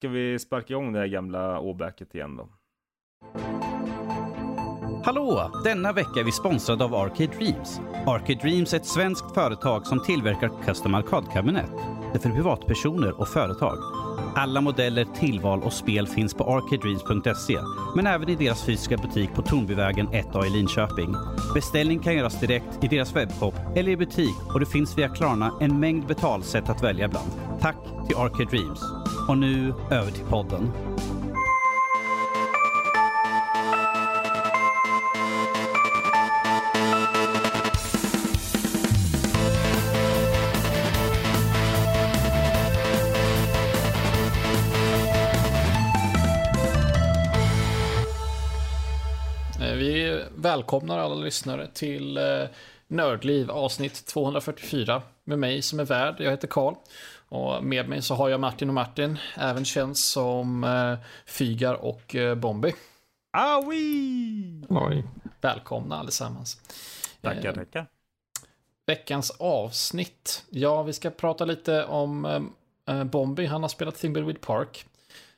ska vi sparka igång det här gamla åbäket igen då? Hallå! Denna vecka är vi sponsrade av Arcade Dreams. Arcade Dreams är ett svenskt företag som tillverkar custom arkadkabinett. Det är för privatpersoner och företag. Alla modeller, tillval och spel finns på arcadedreams.se, men även i deras fysiska butik på Tornbyvägen 1A i Linköping. Beställning kan göras direkt i deras webbshop eller i butik och det finns via Klarna en mängd betalsätt att välja bland. Tack till Arcade Dreams. Och nu över till podden. Eh, vi välkomnar alla lyssnare till eh, Nördliv avsnitt 244 med mig som är värd. Jag heter Karl och med mig så har jag Martin och Martin, även känd som eh, Fygar och eh, Bombi. Aui! Oj. Välkomna allesammans. Tackar, Eh, tackar. Veckans avsnitt. Ja, vi ska prata lite om eh, eh, Bombi. Han har spelat Thimbleweed Park.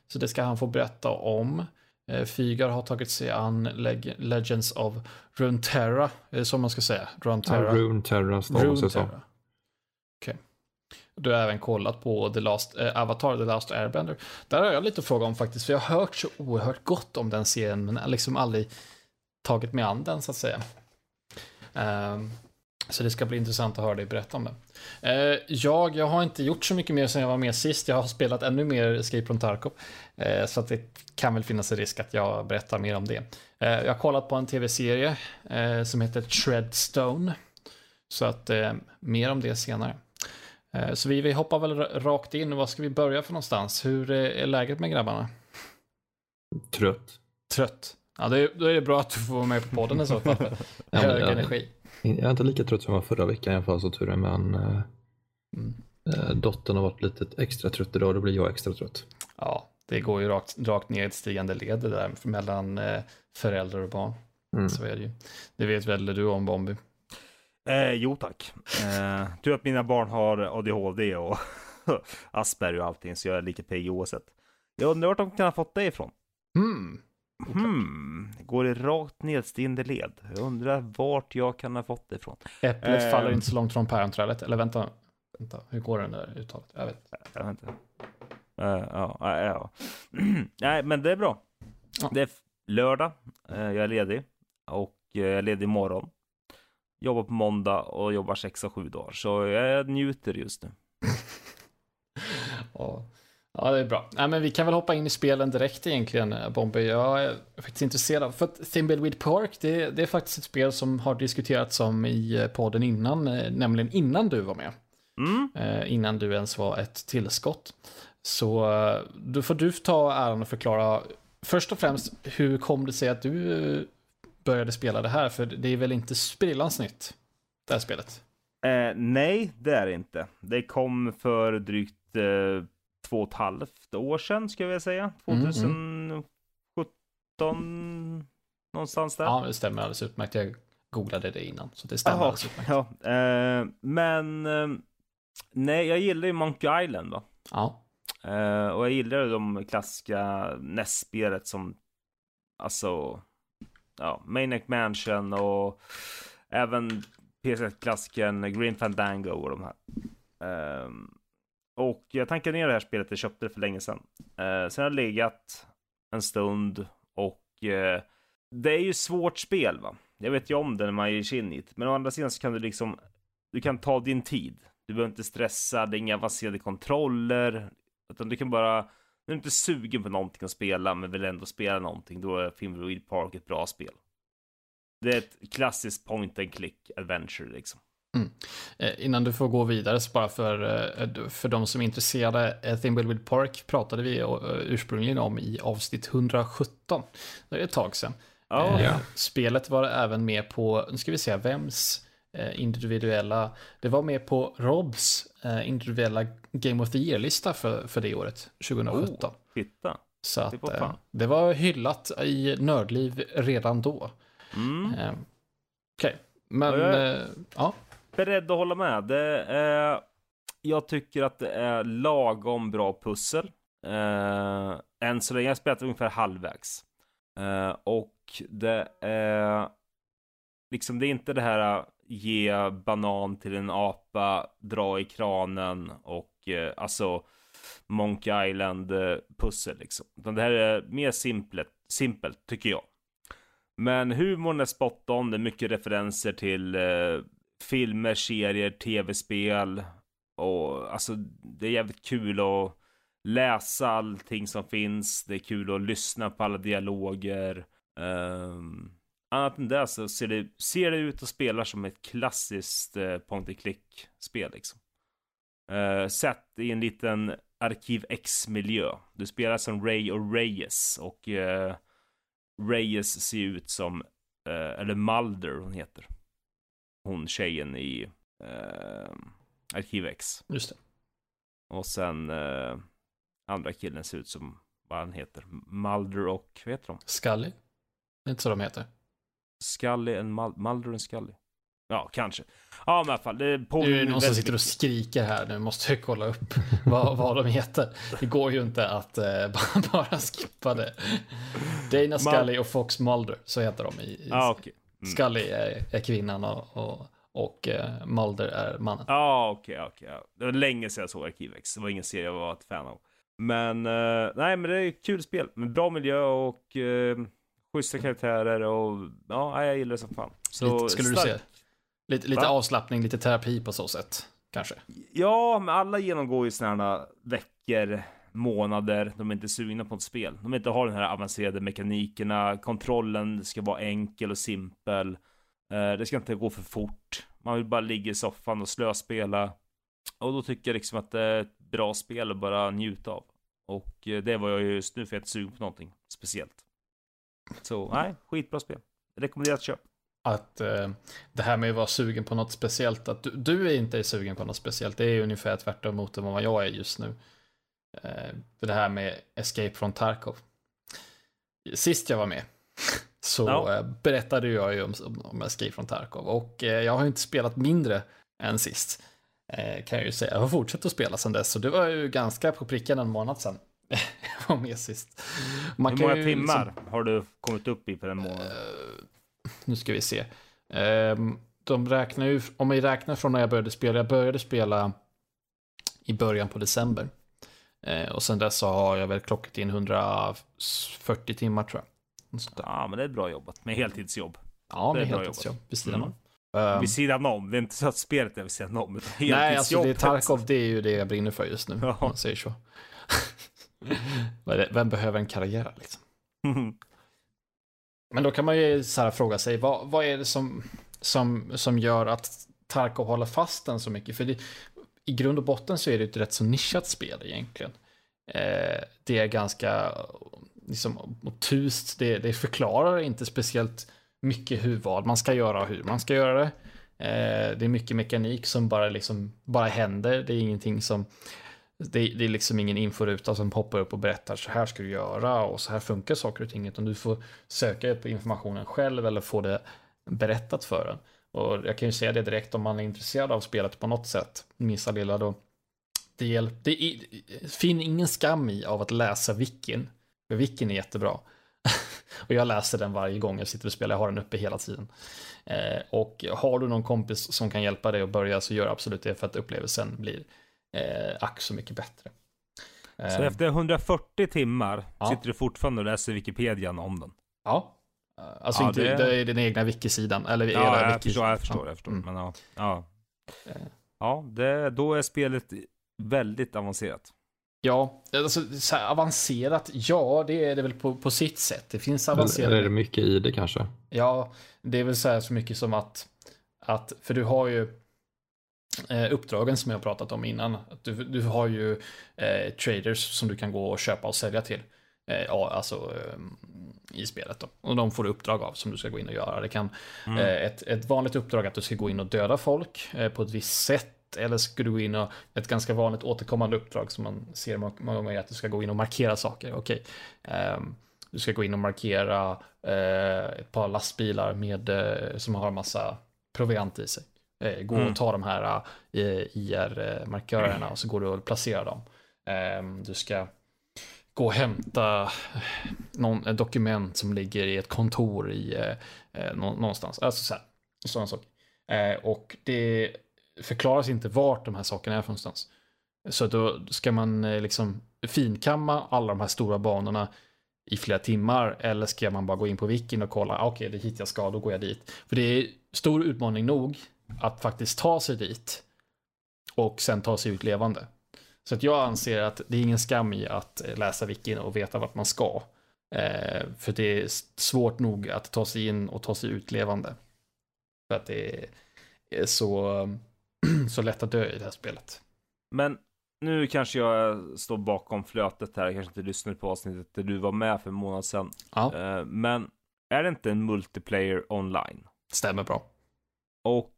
Så det ska han få berätta om. Eh, Fygar har tagit sig an Leg- Legends of Runeterra, är det så man ska säga? Runeterra. Ja, Rune Terra stavas det så. Du har även kollat på The Last, eh, Avatar, The Last Airbender. Där har jag lite att fråga om faktiskt, för jag har hört så oerhört gott om den serien, men liksom aldrig tagit mig an den så att säga. Um, så det ska bli intressant att höra dig berätta om det. Uh, eh, jag, jag har inte gjort så mycket mer sen jag var med sist. Jag har spelat ännu mer Escape from Tarkov. Uh, så att det kan väl finnas en risk att jag berättar mer om det. Uh, jag har kollat på en tv-serie som heter Treadstone. Så att mer om det senare. Eh, så vi, vi hoppar väl rakt in. Var ska vi börja för någonstans? Hur är läget med grabbarna? Trött. Trött? Ja, det då är det bra att du får vara med på podden i så fall. Ja, Hög jag- energi. Jag är inte lika trött som jag var förra veckan i alla fall så tur är, men eh, Mm. eh, dottern har varit lite extra trött idag och då blir jag extra trött. Ja, det går ju rakt, rakt ner i ett stigande led det där mellan eh, föräldrar och barn. Mm. Så är det ju. Det vet väl du om Bombi? Eh, jo tack. Eh, tur att mina barn har ADHD och Asperger och allting, så jag är lika pigg oavsett. Jag undrar vart de kan ha fått det ifrån. Hmm. Hmm, går i rakt nedstigande led. Jag undrar vart jag kan ha fått det ifrån. Äpplet Eh. faller inte så långt från päronträdet. Eller vänta, vänta, hur går den där uttalet? Jag vet. Jag vet inte. Eh, ja, ja, ja. Nej, men det är bra. Ja. Det är lördag. Eh, jag är ledig. Och eh, jag är ledig imorgon. Jobbar på måndag och jobbar sex och sju dagar. Så jag njuter just nu. Ja. ja, det är bra. Nej, men vi kan väl hoppa in i spelen direkt egentligen, eh, Bombi. Jag är faktiskt intresserad för att Thimbleweed Park, det, det är faktiskt ett spel som har diskuterats om i eh, podden innan, eh, nämligen innan du var med. Mm. innan du ens var ett tillskott. Så då får du ta äran och förklara först och främst hur kom det sig att du började spela det här? För det är väl inte sprillans nytt, det här spelet? Eh, nej, det är det inte. Det kom för drygt eh, två och ett halvt år sedan, skulle jag vilja säga. Mm, 2017, någonstans där. Ja, det stämmer alldeles utmärkt. Jag googlade det innan, så det stämmer Jaha, alldeles utmärkt. ja, eh, men eh, nej, jag gillar ju Monkey Island då. Ja, Eh, och jag gillar ju de klassiska NES-spelet som alltså ja, Maniac Mansion och även PS1-klassikern Green Fandango och de här. Um, och jag tankade ner det här spelet, jag köpte det för länge sedan. Uh, sen har det legat en stund och uh, det är ju svårt spel va. Jag vet ju om det när man ger sig in i det. Men å andra sidan så kan du liksom, du kan ta din tid. Du behöver inte stressa, det är inga avancerade kontroller. Utan du kan bara, när du inte är sugen på någonting att spela men vill ändå spela någonting, då är Thimbleweed Park ett bra spel. Det är ett klassiskt point and click adventure liksom. Eh, Innan du får gå vidare, så bara för, eh, för de som är intresserade, eh, Thimbleweed Park pratade vi eh, ursprungligen om i avsnitt 117. Det är ett tag sedan. Ja, Eh, Ja. Spelet var även med på, nu ska vi se, vems individuella, det var med på Robs eh, individuella Game of the Year-lista för, för det året, 2017. titta. Så det att, var eh, fan. det var hyllat i nördliv redan då. Mm. Eh, Okej, men Ja, jag- eh, ja. Beredd att hålla med. Det är, jag tycker att det är lagom bra pussel. Än så länge har jag spelat ungefär halvvägs. Och det är liksom, det är inte det här ge banan till en apa, dra i kranen och eh, alltså Monkey Island eh, pussel liksom. Utan det här är mer simpelt, simpelt tycker jag. Men humorn är spot on, det är mycket referenser till eh, filmer, serier, tv-spel och alltså det är jävligt kul att läsa allting som finns. Det är kul att lyssna på alla dialoger. Um, annat än det så ser det, ser det ut och spelar som ett klassiskt uh, point and click spel liksom. Uh, sett i en liten Arkiv X-miljö. Du spelar som Ray och Reyes och uh, Reyes ser ut som, uh, eller Mulder hon heter. Hon tjejen i uh, Arkiv X. Just det. Och sen uh, andra killen ser ut som vad han heter. Mulder och, vad heter de? Scully? Det är inte så de heter. Scully and Mul Mulder och Scully. Ja, kanske. Ja, men i alla fall. Det, är det är någon som sitter och skriker här nu. Måste jag kolla upp vad, vad de heter. Det går ju inte att uh, bara skippa det. Dana Scully och Fox Mulder, så heter de i, i ah, okay. mm. Scully är, är kvinnan och, och och eh, Mulder är mannen. Ja, ah, okej, okay. Okay. Det var länge sedan jag såg Arkivex. Det var ingen serie jag var ett fan av. Men uh, nej, men det är ett kul spel med bra miljö och uh, schyssta karaktärer och ja, jag gillar det som fan. Så lite, skulle stark. du säga? Lite, lite avslappning, lite terapi på så sätt, kanske? Ja, men alla genomgår ju sådana veckor, månader, de är inte sugna på ett spel. De inte har den här avancerade mekanikerna, kontrollen ska vara enkel och simpel. Uh, det ska inte gå för fort. Man vill bara ligga i soffan och slöspela. Och då tycker jag liksom att det är ett bra spel att bara njuta av. Och eh, det var jag just nu för jag är inte sugen på någonting speciellt. Så nej, skitbra spel. Rekommenderat köp. Att eh, det här med att vara sugen på något speciellt, att du, du är inte sugen på något speciellt, det är ungefär tvärtom mot vad jag är just nu. Eh, det här med Escape från Tarkov. Sist jag var med så ja. eh, berättade jag ju om, om Escape från Tarkov och eh, jag har inte spelat mindre än sist. Eh, kan jag ju säga. Jag har fortsatt att spela sedan dess, så det var ju ganska på pricken en månad sedan. var med sist. Man Hur många timmar liksom... har du kommit upp i för en månad? Uh, nu ska vi se. Uh, de räknar ju, om vi räknar från när jag började spela, jag började spela i början på december. Uh, och sen dess så har jag väl klockat in 140 timmar tror jag. Ja, men det är bra jobbat med heltidsjobb. Ja, med heltidsjobb vid sidan mm. Um, vid sidan om, det är inte så att spelet är vid sidan om. Nej, alltså det är Tarkov, det är ju det jag brinner för just nu. Ja. Om man säger så. Vem behöver en karriär liksom? Men då kan man ju så här fråga sig, vad, vad är det som, som, som gör att Tarkov håller fast den så mycket? För det, i grund och botten så är det ett rätt så nischat spel egentligen. Eh, det är ganska liksom, obtust, det, det förklarar inte speciellt mycket hur vad man ska göra och hur man ska göra det. Eh, det är mycket mekanik som bara liksom bara händer. Det är ingenting som det, det är liksom ingen inforuta som poppar upp och berättar så här ska du göra och så här funkar saker och ting. Utan du får söka på informationen själv eller få det berättat för en. Och jag kan ju säga det direkt om man är intresserad av spelet på något sätt. Minsta lilla då. Det, hjälp, det är, ingen skam i av att läsa wikin. För wikin är jättebra. och jag läser den varje gång jag sitter och spelar, jag har den uppe hela tiden. Eh, och har du någon kompis som kan hjälpa dig att börja så gör absolut det för att upplevelsen blir eh, ack så mycket bättre. Så eh, efter 140 timmar ja. sitter du fortfarande och läser Wikipedian om den? Ja. Alltså ja, inte det... det är den egna wiki-sidan, eller ja, era jag wiki förstår, jag förstår, jag förstår. Mm. Men ja, ja. Eh. ja det, då är spelet väldigt avancerat. Ja, alltså avancerat, ja det är det väl på, på sitt sätt. Det finns avancerat. Eller är det mycket i det kanske? Ja, det är väl så här så mycket som att, att för du har ju eh, uppdragen som jag pratat om innan. Att du, du har ju eh, traders som du kan gå och köpa och sälja till. Eh, ja, alltså eh, i spelet då. Och de får du uppdrag av som du ska gå in och göra. Det kan mm. Ett, ett vanligt uppdrag att du ska gå in och döda folk på ett visst sätt eller ska du gå in och ett ganska vanligt återkommande uppdrag som man ser många gånger är att du ska gå in och markera saker. Okej, um, du ska gå in och markera uh, ett par lastbilar med, uh, som har massa proviant i sig. Uh, gå mm. och ta de här IR-markörerna och så går du och placerar dem. Um, du ska gå och hämta någon, ett dokument som ligger i ett kontor i eh, eh nå, någonstans. Alltså så här, sådana saker. Eh, och det förklaras inte vart de här sakerna är för någonstans. Så då ska man eh, liksom finkamma alla de här stora banorna i flera timmar eller ska man bara gå in på wikin och kolla, ah, okej okay, det är hit jag ska, då går jag dit. För det är stor utmaning nog att faktiskt ta sig dit och sen ta sig ut levande. Så att jag anser att det är ingen skam i att läsa wikin och veta vart man ska. Eh, för det är svårt nog att ta sig in och ta sig ut levande. För att det är så, så lätt att dö i det här spelet. Men nu kanske jag står bakom flötet här, jag kanske inte lyssnade på avsnittet där du var med för en månad sedan. Ja. Eh, men är det inte en multiplayer online? Stämmer bra. Och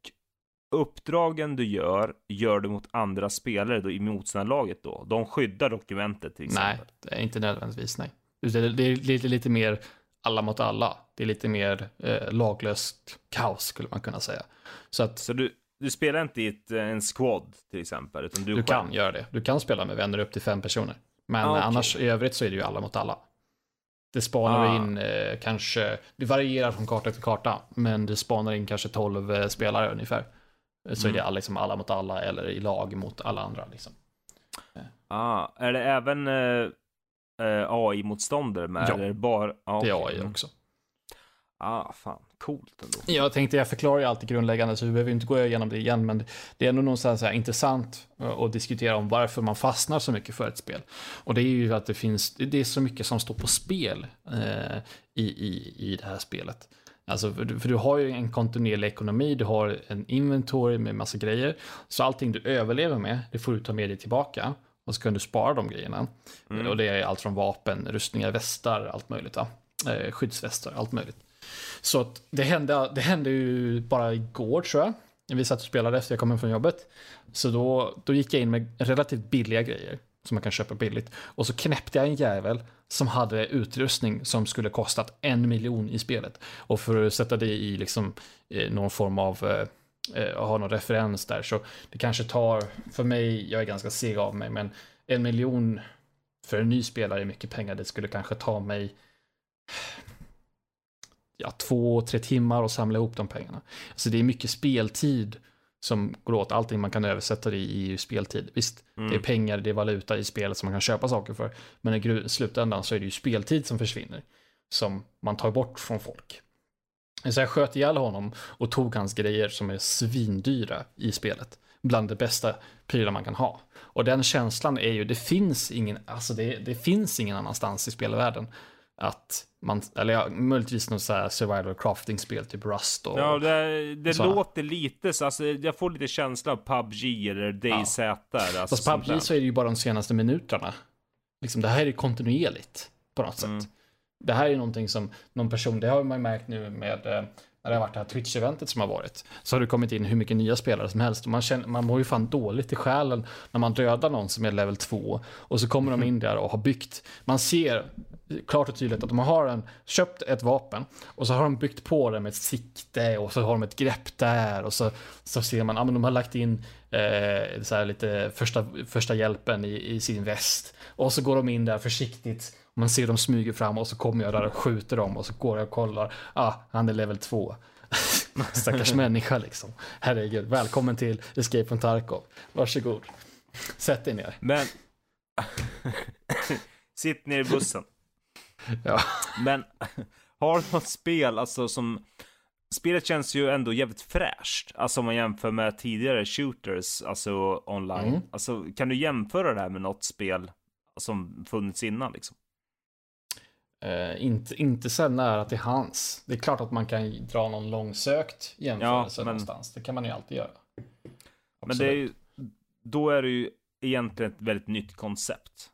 uppdragen du gör, gör du mot andra spelare då, i motståndarlaget då? De skyddar dokumentet till exempel? Nej, det är inte nödvändigtvis nej. Det är, det är lite, lite mer alla mot alla. Det är lite mer eh, laglöst kaos skulle man kunna säga. Så att... Så du, du spelar inte i ett, en squad till exempel? Utan du du kan göra det. Du kan spela med vänner upp till fem personer. Men ah, okay. annars i övrigt så är det ju alla mot alla. Det spanar ah. in eh, kanske, det varierar från karta till karta, men det spanar in kanske 12 eh, spelare ungefär. Så mm. är det liksom alla mot alla eller i lag mot alla andra. Liksom. Ah, är det även eh, eh AI-motståndare med? Ja, eller bara, ah, det är AI också. Ah, fan, coolt ändå. Jag tänkte, jag förklarar ju alltid grundläggande, så vi behöver inte gå igenom det igen, men det är ändå någonstans så här intressant att diskutera om varför man fastnar så mycket för ett spel. Och det är ju att det finns, det är så mycket som står på spel eh, i, i, i det här spelet. Alltså, för, för, du har ju en kontinuerlig ekonomi, du har en inventory med massa grejer. Så allting du överlever med, det får du ta med dig tillbaka. Och så kan du spara de grejerna. Mm. Och det är allt från vapen, rustningar, västar, allt möjligt. Ja. Eh, skyddsvästar, allt möjligt. Så att det, hände, det hände ju bara igår tror jag. Vi satt och spelade efter jag kom hem från jobbet. Så då, då gick jag in med relativt billiga grejer. Som man kan köpa billigt. Och så knäppte jag en jävel som hade utrustning som skulle kostat en miljon i spelet. Och för att sätta det i liksom eh, någon form av eh, eh, ha någon referens där så det kanske tar, för mig, jag är ganska seg av mig, men en miljon för en ny spelare är mycket pengar. Det skulle kanske ta mig ja, två, tre timmar och samla ihop de pengarna. Så det är mycket speltid som går åt. Allting man kan översätta det i är speltid. Visst, mm. det är pengar, det är valuta i spelet som man kan köpa saker för. Men i slutändan så är det ju speltid som försvinner. Som man tar bort från folk. Så jag sköt ihjäl honom och tog hans grejer som är svindyra i spelet. Bland det bästa prylar man kan ha. Och den känslan är ju, det finns ingen, alltså det, det finns ingen annanstans i spelvärlden att man, eller ja, möjligtvis något så här survival crafting-spel, typ Rust och... Ja, det, det låter lite så, alltså jag får lite känsla av PubG eller DayZ ja. där. Alltså, Fast PubG så är det ju bara de senaste minuterna. Liksom, det här är kontinuerligt på något mm. sätt. Det här är någonting som någon person, det har man märkt nu med eh, när det har varit det här Twitch-eventet som har varit, så har det kommit in hur mycket nya spelare som helst. Och man, känner, man mår ju fan dåligt i själen när man dödar någon som är level 2 och så kommer de in där och har byggt. Man ser klart och tydligt att de har en, köpt ett vapen och så har de byggt på det med ett sikte och så har de ett grepp där och så, så ser man att ja, de har lagt in eh, så här lite första, första hjälpen i, i sin väst och så går de in där försiktigt man ser dem smyger fram och så kommer jag där och skjuter dem och så går jag och kollar. Ah, han är level 2. Stackars människa liksom. Herregud, välkommen till Escape from Tarkov. Varsågod. Sätt dig ner. Men... Sitt ner i bussen. ja. Men har du något spel, alltså som... Spelet känns ju ändå jävligt fräscht. Alltså om man jämför med tidigare shooters, alltså online. Mm. Alltså kan du jämföra det här med något spel som funnits innan liksom? Uh, inte, inte så nära till hans. Det är klart att man kan dra någon långsökt jämförelse ja, men... någonstans. Det kan man ju alltid göra. Absolut. Men det är ju, då är det ju egentligen ett väldigt nytt koncept.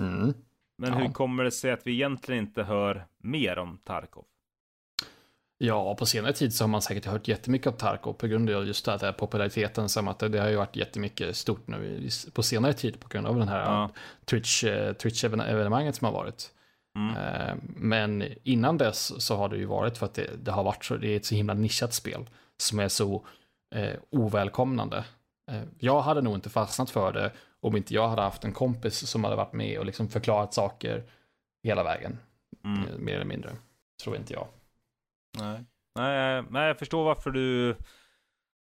Mm. Men ja. hur kommer det sig att vi egentligen inte hör mer om Tarkov? Ja, på senare tid så har man säkert hört jättemycket om Tarkov på grund av just det här populariteten som att det har ju varit jättemycket stort nu på senare tid på grund av den här ja. Twitch, eh, Twitch-evenemanget som har varit. Mm. Eh, men innan dess så har det ju varit för att det, det, har varit så, det är ett så himla nischat spel som är så eh, ovälkomnande. Eh, jag hade nog inte fastnat för det om inte jag hade haft en kompis som hade varit med och liksom förklarat saker hela vägen. Mm. eh, Mer eller mindre. Tror inte jag. Nej. Nej, nej, jag förstår varför du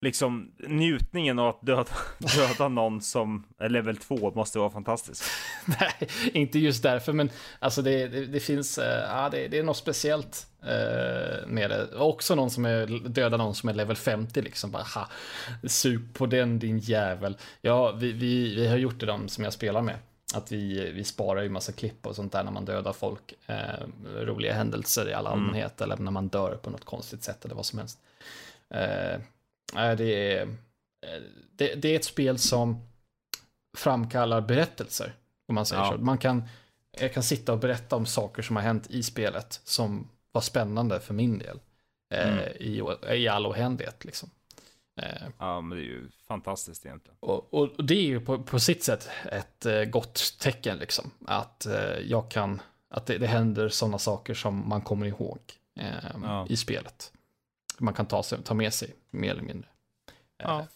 liksom njutningen av att döda, döda någon som är level 2 måste vara fantastisk. Nej, inte just därför, men alltså det, det, det finns, eh, ja, det, det är något speciellt eh, med det. Också någon som är, dödar någon som är level 50 liksom, bara ha, sug på den din jävel. Ja, vi, vi, vi har gjort det de som jag spelar med. Att vi, vi sparar ju massa klipp och sånt där när man dödar folk. Eh, roliga händelser i all allmänhet eller när man dör på något konstigt sätt eller vad som helst. Eh, det, är, eh, det, det är ett spel som framkallar berättelser. Om man säger Ja. så. Man kan, jag kan sitta och berätta om saker som har hänt i spelet som var spännande för min del. Eh, Mm. i, I all oändlighet liksom. Eh, Ja, men det är ju fantastiskt egentligen. och, och det är ju på, på sitt sätt ett eh, gott tecken liksom. Att eh, jag kan, att det, det händer sådana saker som man kommer ihåg eh, Ja. i spelet. Man kan ta, sig, ta med sig mer eller mindre. Eh, Ja.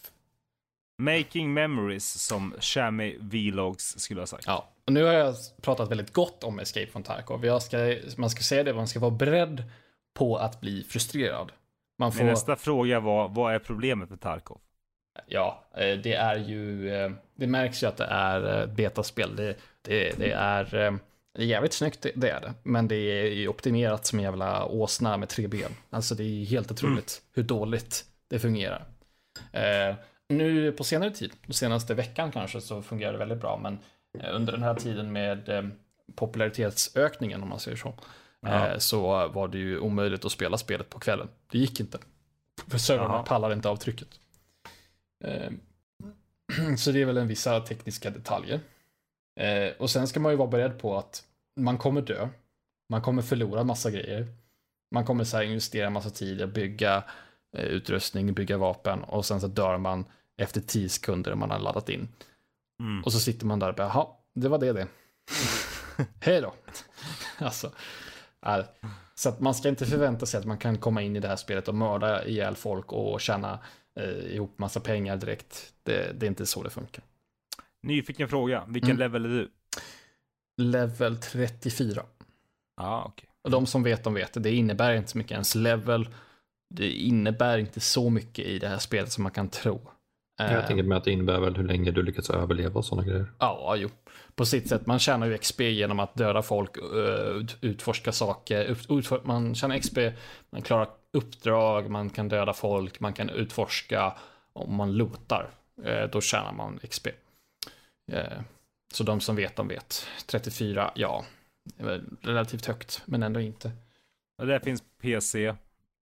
Making memories som Shammy Vlogs skulle ha sagt. Ja, och nu har jag pratat väldigt gott om Escape from Tarkov. Jag ska, man ska säga det, man ska vara beredd på att bli frustrerad. Man får, Min nästa fråga var, vad är problemet med Tarkov? ja, eh, det är ju, eh, det märks ju att det är eh, betaspel. Det, det, det är, eh, det är jävligt snyggt, det- är det. Men det är ju optimerat som en jävla åsna med tre ben. Alltså det är helt otroligt hur dåligt det fungerar. Eh, nu på senare tid, senaste veckan kanske, så fungerar det väldigt bra. Men eh, under den här tiden med eh, popularitetsökningen, om man säger så, Ja. eh, så var det ju omöjligt att spela spelet på kvällen. Det gick inte. För servrarna Jaha. pallade inte av trycket. Eh, så det är väl en vissa tekniska detaljer. Eh, och sen ska man ju vara beredd på att man kommer dö. Man kommer förlora massa grejer. Man kommer så här investera massa tid i att bygga eh, utrustning, bygga vapen och sen så dör man efter 10 sekunder man har laddat in. Mm. Och så sitter man där och bara, jaha, det var det det. Hej då. alltså, är, så att man ska inte förvänta sig att man kan komma in i det här spelet och mörda ihjäl folk och tjäna eh, ihop massa pengar direkt. Det, det är inte så det funkar. Nyfiken fråga, vilken Mm. level är du? Level 34. Ja, okej. Och de som vet, de vet det. Det innebär inte så mycket ens level. Det innebär inte så mycket i det här spelet som man kan tro. Jag Eh, tänker mig att det innebär väl hur länge du lyckats överleva och sådana grejer. Ja, jo. På sitt sätt. Man tjänar ju XP genom att döda folk, ut- utforska saker. Utfor, man tjänar XP, man klarar uppdrag, man kan döda folk, man kan utforska. Om man lootar, eh, då tjänar man XP. Eh, så de som vet, de vet. 34, ja. Relativt högt, men ändå inte. Och det finns PC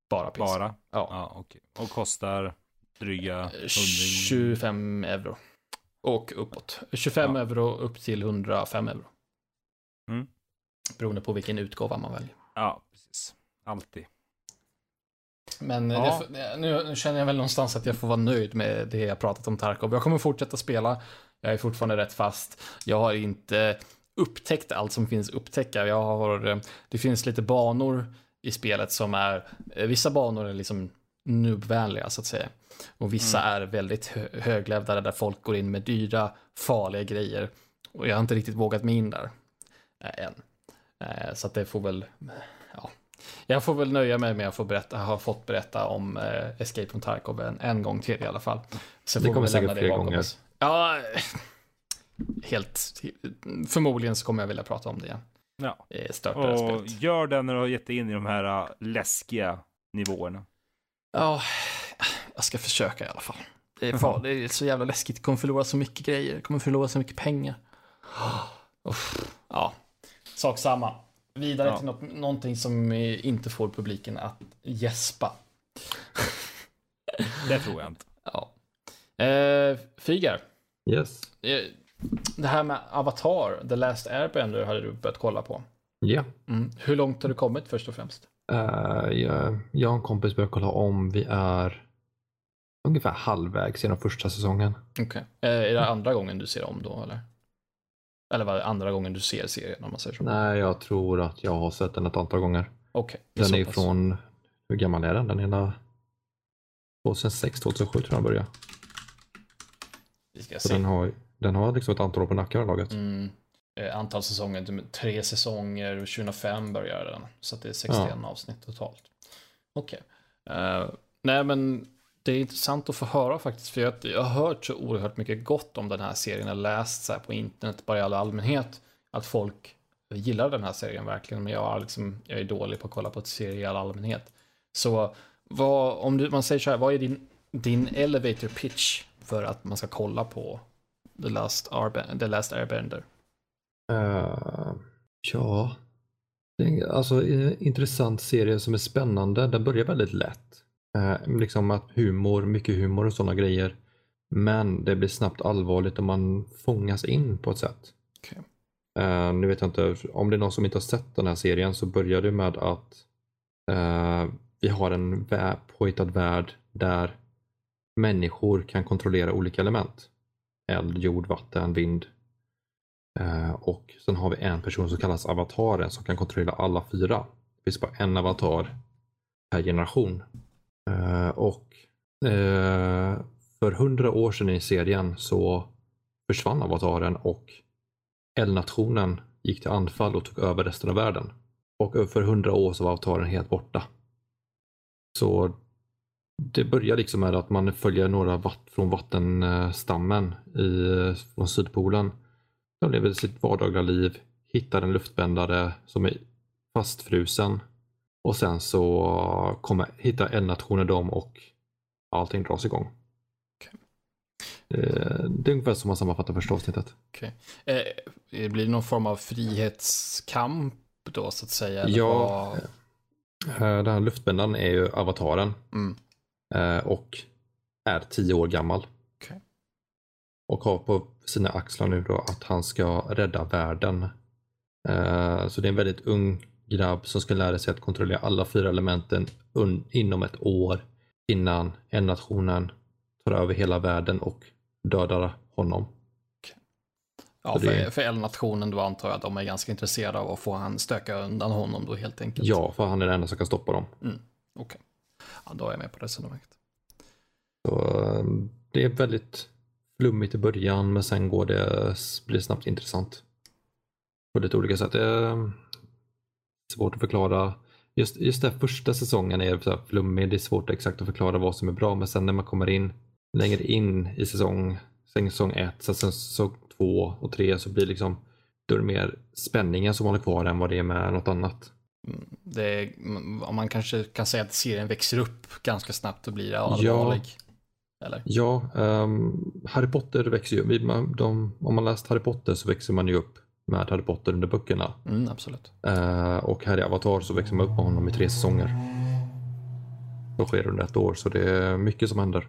Bara PC. bara? Ja. Ja, okej. Och kostar dryga Eh, 100 25 euro. Och uppåt. 25 Ja. euro upp till 105 euro. Mm. Beroende på vilken utgåva man väljer. Ja, precis. Alltid. Men eh, Ja. det, nu, nu känner jag väl någonstans att jag får vara nöjd med det jag pratat om Tarkov. Jag kommer fortsätta spela. Jag är fortfarande rätt fast. Jag har inte upptäckt allt som finns att upptäcka. Jag har, eh, det finns lite banor i spelet som är, eh, vissa banor är liksom nubbvänliga så att säga. Och vissa är väldigt hö- där folk går in med dyra, farliga grejer. Och jag har inte riktigt vågat mig in där eh, än. Eh, Så att det får väl, ja. Jag får väl nöja mig med att få berätta, ha fått berätta om eh, Escape from Tarkov en, en gång till i alla fall. Sen Det kommer säkert fler gånger. oss. Ja, eh, helt, förmodligen så kommer jag vilja prata om det igen. Ja. Det är stört det här Och spelet. gör det när du har gett dig in i de här äh, läskiga nivåerna. Ja, jag ska försöka i alla fall. Det är, far, det är så jävla läskigt. Jag kommer förlora så mycket grejer. Jag kommer förlora så mycket pengar. Uff, ja, sak samma. Vidare Ja. till något, någonting som eh, inte får publiken att gäspa. Det tror jag inte. Ja. Eh, Fygar, Yes. eh, det här med Avatar, The Last Airbender, hade du börjat kolla på. Ja. Mm. Hur långt har du kommit först och främst? Eh, jag, jag och en kompis börjar kolla om. Vi är ungefär halvvägs genom första säsongen. Okej. Eh, är det andra gången du ser om då, eller? Eller var det andra gången du ser serien, om man säger så? Nej, jag tror att jag har sett den ett antal gånger. Okej. är Den är pass. från, hur gammal är den? Den är hela 2006, 2007 tror jag den började. Vi ska se. den har Den har liksom ett antal år på nacken laget. Mm. Eh, antal säsonger, typ tre säsonger, 2005 börjar den. Så det är 61 Ja. avsnitt totalt. Okej. Eh, nej men det är intressant att få höra faktiskt, för jag, jag har hört så oerhört mycket gott om den här serien, jag har läst så här på internet bara i all allmänhet, att folk gillar den här serien verkligen, men jag, har liksom, jag är dålig på att kolla på ett serie i all allmänhet. Så vad, om du, man säger så här, vad är din, din elevator pitch för att man ska kolla på The Last, Arbe- The Last Airbender? Eh, ja, det är alltså en intressant serie som är spännande. Den börjar väldigt lätt. Eh, liksom att humor, mycket humor och sådana grejer. Men det blir snabbt allvarligt om man fångas in på ett sätt. Okej. Eh, nu vet jag inte, om det är någon som inte har sett den här serien så börjar det med att eh, vi har en påhittad värld där människor kan kontrollera olika element. Eld, jord, vatten, vind. Eh, och sen har vi en person som kallas avataren som kan kontrollera alla fyra. Det finns bara en avatar per generation. Eh, och eh, för hundra år sedan i serien så försvann avataren och eldnationen gick till anfall och tog över resten av världen. Och för hundra år så var avataren helt borta. Så det börjar liksom med att man följer några vatt från vattenstammen i, från Sydpolen. De lever sitt vardagliga liv, hittar en luftbändare som är fastfrusen och sen så kommer, hittar eldnationen dem och allting dras igång. Eh, Det är ungefär som man sammanfattar första avsnittet. Eh, det blir någon form av frihetskamp då så att säga? Ja. vad? Eh, Den här luftbändaren är ju avataren Mm. Eh, och är tio år gammal. Okej. Och har på sina axlar nu då att han ska rädda världen. Eh, Så det är en väldigt ung grabb som ska lära sig att kontrollera alla fyra elementen inom ett år innan en nationen tar över hela världen och dödar honom. Ja, Så det- för, för eldnationen då antar jag att de är ganska intresserade av att få han stöka undan honom då helt enkelt. Ja, för han är den enda som kan stoppa dem. Okej. Ja, då är jag med på resonemanget. Så, eh, det är väldigt flummigt i början men sen går det, blir det snabbt intressant. På lite olika sätt. Det är svårt att förklara. Just, just den första säsongen är så här flummig. Det är svårt exakt att förklara vad som är bra men sen när man kommer in längre in i säsong, sen säsong ett, sen säsong två och tre så blir det liksom då är det mer spänningen som håller kvar än vad det är med något annat. Mm, Det om man kanske kan säga att serien växer upp ganska snabbt och blir allvarlig. Eller? Ja, ehm, Harry Potter växer ju. man- De, om man läst Harry Potter så växer man ju upp med Harry Potter under böckerna. Mm, absolut. Eh, och här i Avatar så växer man upp med honom i tre säsonger. Det sker under ett år så det är mycket som händer.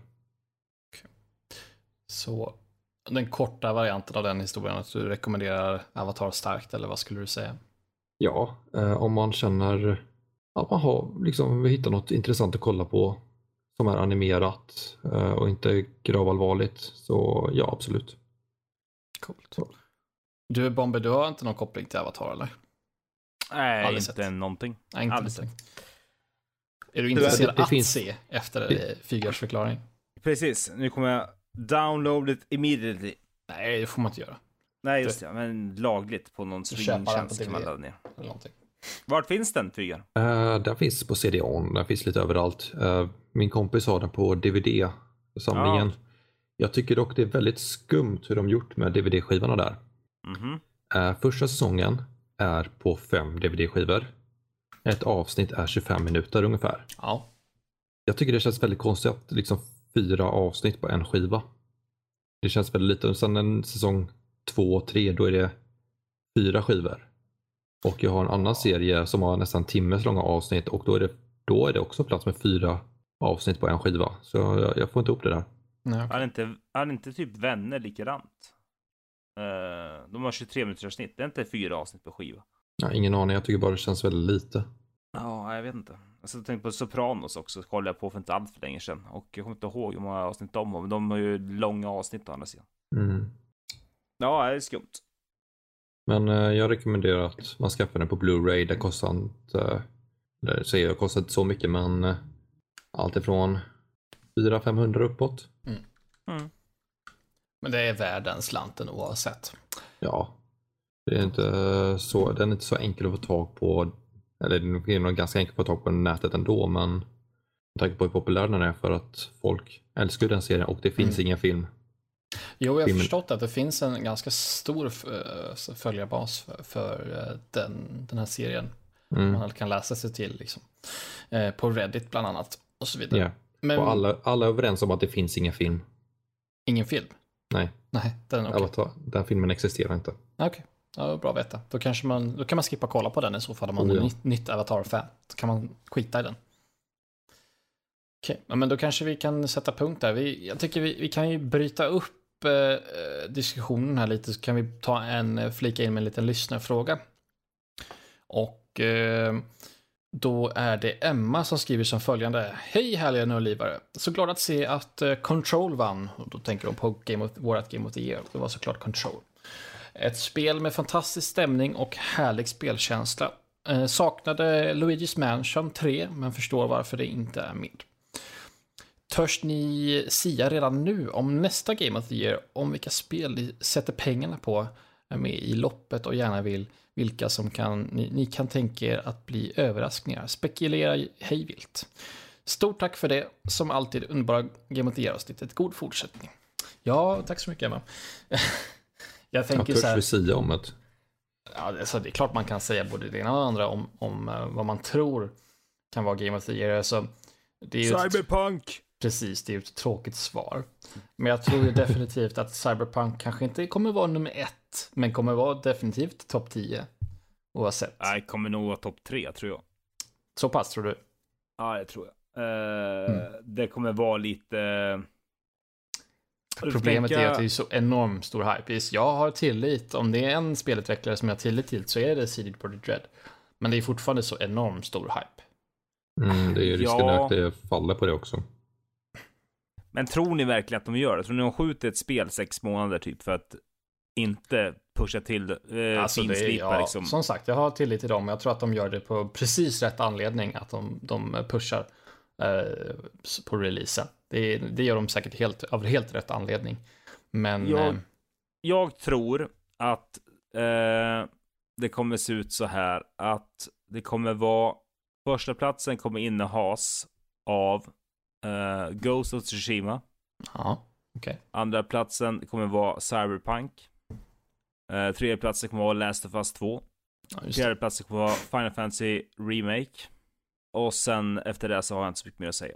Så den korta varianten av den historien, att du rekommenderar Avatar starkt, eller vad skulle du säga? Ja, eh, om man känner att man har liksom, vi hittar något intressant att kolla på som är animerat eh, och inte gravallvarligt så ja, absolut. Coolt. Du Bomber, du har inte någon koppling till Avatar eller? Nej, Aldrig inte sett. någonting. Nej, inte Aldrig någonting. Är du intresserad det att finns- se efter eh, Fygars förklaring? Precis, nu kommer jag download it immediately. Nej, det får man inte göra. Nej, just det. Men lagligt på någon streamingtjänst kan man ladda ner. Eller någonting. Vart finns den, Fygar? Uh, den finns på CD-ON, den finns lite överallt. Eh, min kompis har den på DVD-samlingen. Jag tycker dock det är väldigt skumt hur de gjort med DVD-skivorna där. Mhm. Eh, första säsongen är på fem DVD-skivor. Ett avsnitt är 25 minuter ungefär. Ja, Jag tycker det känns väldigt konstigt att liksom fyra avsnitt på en skiva. Det känns väldigt lite. Och sen en säsong två och tre, då är det fyra skivor. Och jag har en annan serie som har nästan timmes långa avsnitt och då är det, då är det också plats med fyra avsnitt på en skiva. Så jag, jag får inte ihop det där. nej, Är inte, är inte typ vänner likadant? Eh, de har 23 minuters snitt. Det är inte fyra avsnitt på skiva. Jag har ingen aning, jag tycker bara det känns väldigt lite. Ja, jag vet inte. Alltså, jag tänkte på Sopranos också. kollade jag på för inte allt för länge sedan. Och jag kommer inte ihåg hur många avsnitt de har. Men de har ju långa avsnitt å andra sidan. Mm. Ja, det är skumt. Men eh, jag rekommenderar att man skaffar den på Blu-ray. Det kostar inte, eller säger jag kostar inte så mycket men eh, allt ifrån 400-500 uppåt. Mm. Men det är värd den slanten oavsett. Ja. Det är inte så, den är inte så enkel att få tag på. Eller den är nog ganska enkel att få tag på nätet ändå, men med tanke på hur populär den är för att folk älskar den serien och det finns Mm. ingen film. Jo, jag har förstått att det finns en ganska stor eh, följarbas för, eh, den, den här serien. Mm. Man kan läsa sig till liksom. Eh, På Reddit bland annat och så vidare. Ja. Men Och alla, alla är överens om att det finns ingen film. ingen film? Nej, Nej, den är okej. Avatar, den filmen existerar inte. Okej, ja, bra att veta. Då, kanske man, då kan man skippa kolla på den i så fall om man Oh, är ja. nytt, nytt Avatar-fan. Då kan man skita i den. Okej, ja, men då kanske vi kan sätta punkt där. Vi, jag tycker vi, vi kan ju bryta upp eh, diskussionen här lite så kan vi ta en, eh, flika in med en liten lyssnarfråga. Och eh, då är det Emma som skriver som följande. Hej härliga nördlivare. Så glad att se att eh, Control vann. Och då tänker de på Game of, vårat Game of the Year. Det var såklart Control. Ett spel med fantastisk stämning och härlig spelkänsla. Eh, saknade Luigi's Mansion 3, men förstår varför det inte är med. Törs ni sia redan nu om nästa Game of the Year, om vilka spel ni sätter pengarna på, är med i loppet och gärna vill vilka som kan, ni, ni kan tänka er att bli överraskningar. Spekulera hejvilt. Stort tack för det, som alltid underbara Game of the Year-avsnittet. God fortsättning. Ja, tack så mycket Emma. Jag tänker så törs här. vi sia om det? Ja, alltså, det är klart man kan säga både det ena och det andra om, om eh, vad man tror kan vara Game of the Year. Alltså, det är ju ett, Cyberpunk! Precis, det är ju ett tråkigt svar. Men jag tror ju definitivt att Cyberpunk kanske inte kommer vara nummer ett, men kommer vara definitivt topp 10. Oavsett. Nej, kommer nog vara topp tre, tror jag. Så pass tror du? Ja, det tror jag. Eh, Mm. Det kommer vara lite... Får Problemet tänka- är att det är så enormt stor hype. Jag har tillit, om det är en spelutvecklare som jag har tillit till så är det CD Projekt Red. Men det är fortfarande så enormt stor hype. Mm, det är ju risken Ja. att det faller på det också. Men tror ni verkligen att de gör det? Tror ni de skjuter ett spel sex månader typ för att inte pusha till eh, Alltså det ja, liksom? Som sagt, jag har tillit till dem. Jag tror att de gör det på precis rätt anledning. Att de, de pushar eh, på releasen. Det, det gör de säkert helt, av helt rätt anledning. Men Jag- eh, Jag tror att eh, det kommer se ut så här att det kommer vara första platsen kommer innehas av eh, Ghost of Tsushima. ja, okej. Andra platsen kommer vara Cyberpunk. Eh, tredje platsen kommer vara Last of Us 2. Ja. Fjärde platsen kommer vara Final Fantasy Remake. Och sen efter det så har jag inte så mycket mer att säga.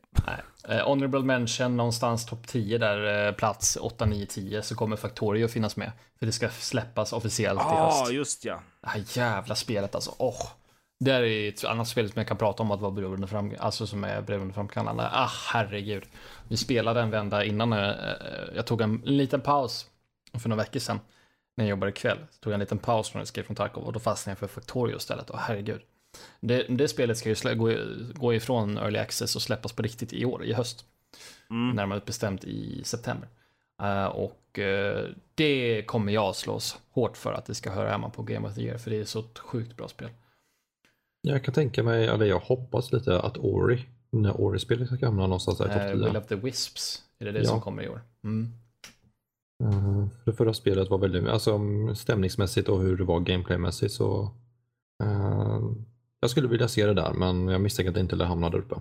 Eh, honorable mention någonstans topp 10 där, eh, plats 8, 9, 10 så kommer Factorio finnas med. För det ska släppas officiellt i Ja, höst. ah, just ja. Det här jävla spelet alltså. Åh. Det här är ett annat spel som jag kan prata om att vara beroende fram, alltså som är beroendeframkallande. Ah, herregud. Vi spelade en vända innan eh, jag tog en liten paus för några veckor sedan. När jag jobbade kväll. Så tog jag en liten paus från Escape from Tarkov och då fastnade jag för Factorio istället. Åh, herregud. Det, det spelet ska ju gå, gå ifrån Early Access och släppas på riktigt i år, i höst. Mm. Närmare bestämt i september. Eh, och eh, det kommer jag slås hårt för att det ska höra hemma på Game of the Year, för det är så ett sjukt bra spel. Jag kan tänka mig, eller jag hoppas lite att Ori, när Ori-spelet ska hamna någonstans där i Uh, topp Will 10. of the Wisps, är det det Ja. som kommer i år? Mm. Uh, det förra spelet var väldigt, alltså stämningsmässigt och hur det var gameplaymässigt så eh, jag skulle vilja se det där men jag misstänker att det inte lär hamna där uppe.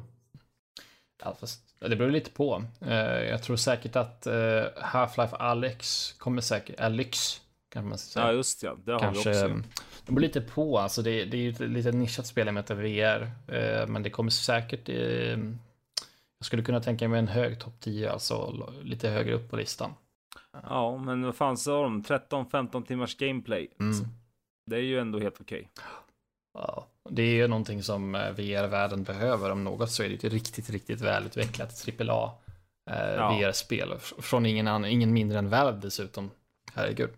Ja, fast det beror lite på. Eh, jag tror säkert att eh, Half-Life Alyx kommer säkert, Alyx kan man säga. Ja, just ja. Det har Kanske, vi också. det beror lite på, alltså det, det är ju ett lite nischat spel med VR, eh, men det kommer säkert, eh, jag skulle kunna tänka mig en hög topp 10, alltså lite högre upp på listan. Ja, men vad fan sa de? 13-15 timmars gameplay. Mm. Det är ju ändå helt okej. Ja, det är ju någonting som eh, VR-världen behöver, om något så är det ett riktigt, riktigt välutvecklat AAA eh, Ja. VR-spel, från ingen, annan, ingen mindre än Valve dessutom. Herregud.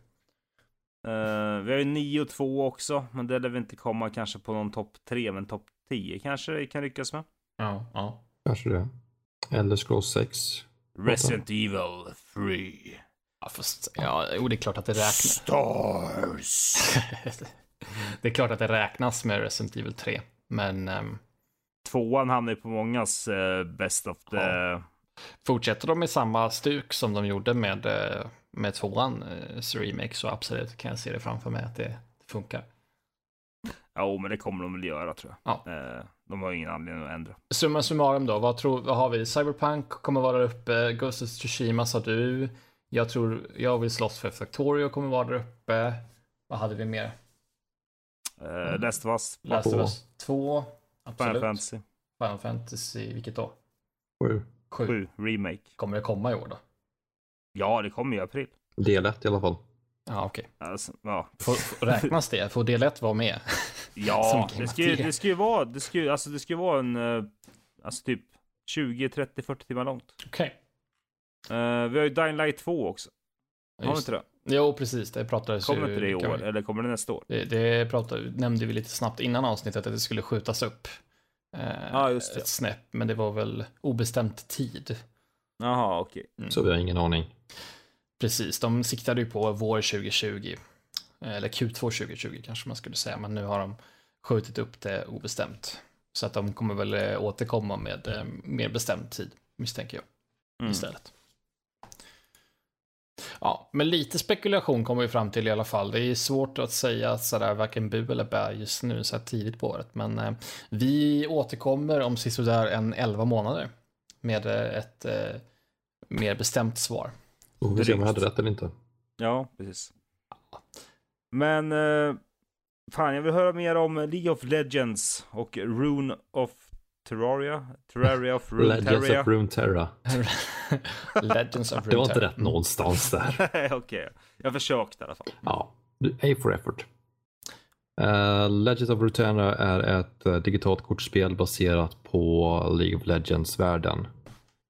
Eh, vi har ju 9 och 2 också, men det lär vi inte komma kanske på någon topp 3, men topp 10 kanske vi kan lyckas med. Ja, ja. Kanske det. Eller Scrolls 6. Resident Evil 3. Ja, fast, ja, jo, det är klart att det räknas. Stars. det är klart att det räknas med Resident Evil 3, men ehm, Tvåan hamnar ju på mångas eh, best of the... Ja. fortsätter de med samma stuk som de gjorde med, eh, med tvåan eh, remake så absolut kan jag se det framför mig att det funkar. Ja, men det kommer de väl göra tror jag. Ja. Eh, de har ingen anledning att ändra. Summa summarum då, vad, tror, vad har vi? Cyberpunk kommer vara där uppe, Ghost of Tsushima sa du. Jag tror, jag vill slåss för Factorio kommer vara där uppe. Vad hade vi mer? Eh, Last of Us, Last of Två. Us 2. Final Absolut. Fantasy Final Fantasy, vilket då? Sju. 7. 7 Remake. Kommer det komma i år då? Ja, det kommer i april. Del 1 i alla fall. Ja, okej. Alltså, ja, Får, får- räknas det? Får del 1 vara med? ja det, ska ju, det ska ju vara, det ska ju, alltså det ska ju vara en, eh, alltså typ 20, 30, 40 timmar långt. Okej. Eh, vi har ju Dying Light 2 också. Har vi inte det? Jo, precis. Det pratades Kommer ju... inte det i år, om. eller kommer det nästa år? Det, det pratade, nämnde vi lite snabbt innan avsnittet att det skulle skjutas upp. Eh, Ja, just det. Ett snäpp, men det var väl obestämt tid. Jaha, okej. Så vi har ingen aning. Precis, de siktade ju på vår 2020. Eh, Eller Q2 2020 kanske man skulle säga, men nu har de skjutit upp det obestämt. Så att de kommer väl eh, återkomma med eh, mer bestämd tid, misstänker jag, Mm. istället. Ja, men lite spekulation kommer vi fram till i alla fall. Det är svårt att säga sådär varken bu eller bä just nu så här tidigt på året. Men eh, vi återkommer om sisådär en 11 månader med eh, ett eh, mer bestämt svar. Och vi ser om jag hade rätt eller inte. Ja, precis. Men, eh, fan jag vill höra mer om League of Legends och Rune of Terraria. Terraria of Legends Runeterra. of Runeterra. Legends of Det var inte rätt någonstans där. Okej, jag försökte i alla fall. Ja, A for effort. Uh, Legends of Runeterra är ett eh, digitalt kortspel baserat på League of Legends-världen.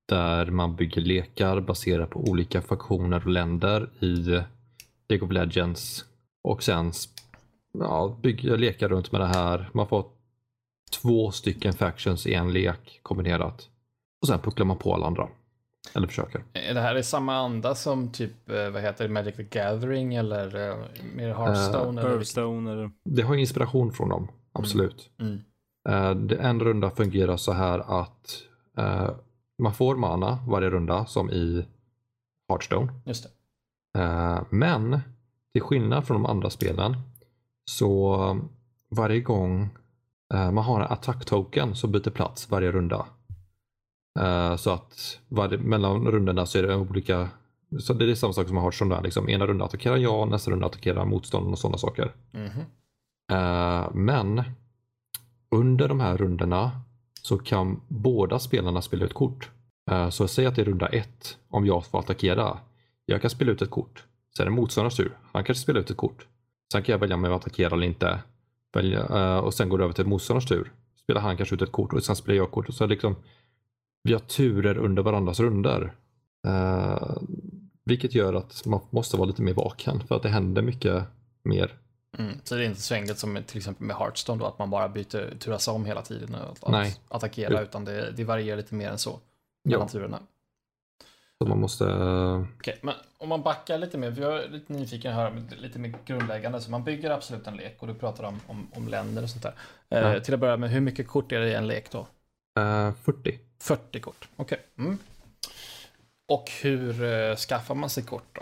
Där man bygger lekar baserat på olika faktioner och länder i League of Legends. Och sen ja, bygger lekar runt med det här. Man får två stycken factions i en lek kombinerat. Och sen pucklar man på alla andra. Eller försöker. Är det här i samma anda som typ, eh, vad heter det, Magic the Gathering eller eh, mer Hearthstone? eller vilket- Hearthstone eller... Det har inspiration från dem, absolut. Mm. Eh, det- En runda fungerar så här att eh, man får mana varje runda som i Hearthstone. Just det. Eh, men till skillnad från de andra spelen så varje gång eh, man har en attack-token som byter plats varje runda. Eh, så att varje, mellan rundorna så är det olika så det är samma sak som har Hearthstone där. Liksom. Ena runda attackerar jag, nästa runda attackerar motståndaren och sådana saker. Mhm. Eh, men under de här rundorna så kan båda spelarna spela ut kort. Eh, så säg att det är runda ett, om jag får attackera. Jag kan spela ut ett kort. Sen är det motståndarens tur. Han kanske spelar ut ett kort. Sen kan jag välja om jag vill attackera eller inte. Välja, eh, och sen går det över till motståndarens tur. Spelar han kanske ut ett kort och sen spelar jag kort. Och så liksom, vi har turer under varandras runder. Eh, vilket gör att man måste vara lite mer vaken för att det händer mycket mer Mm. Så det är inte så enkelt som till exempel med Hearthstone då, att man bara byter, turas om hela tiden att, att attackera, utan det, det varierar lite mer än så. Ja. turerna. Så man måste... eh, Okej, men om man backar lite mer, för jag är lite nyfiken med- lite mer grundläggande. Så man bygger absolut en lek och du pratar om, om, om länder och sånt där. Eh, Ja. till att börja med, hur mycket kort är det i en lek då? eh, 40. 40 kort, okej. Mm. Och hur eh, skaffar man sig kort då?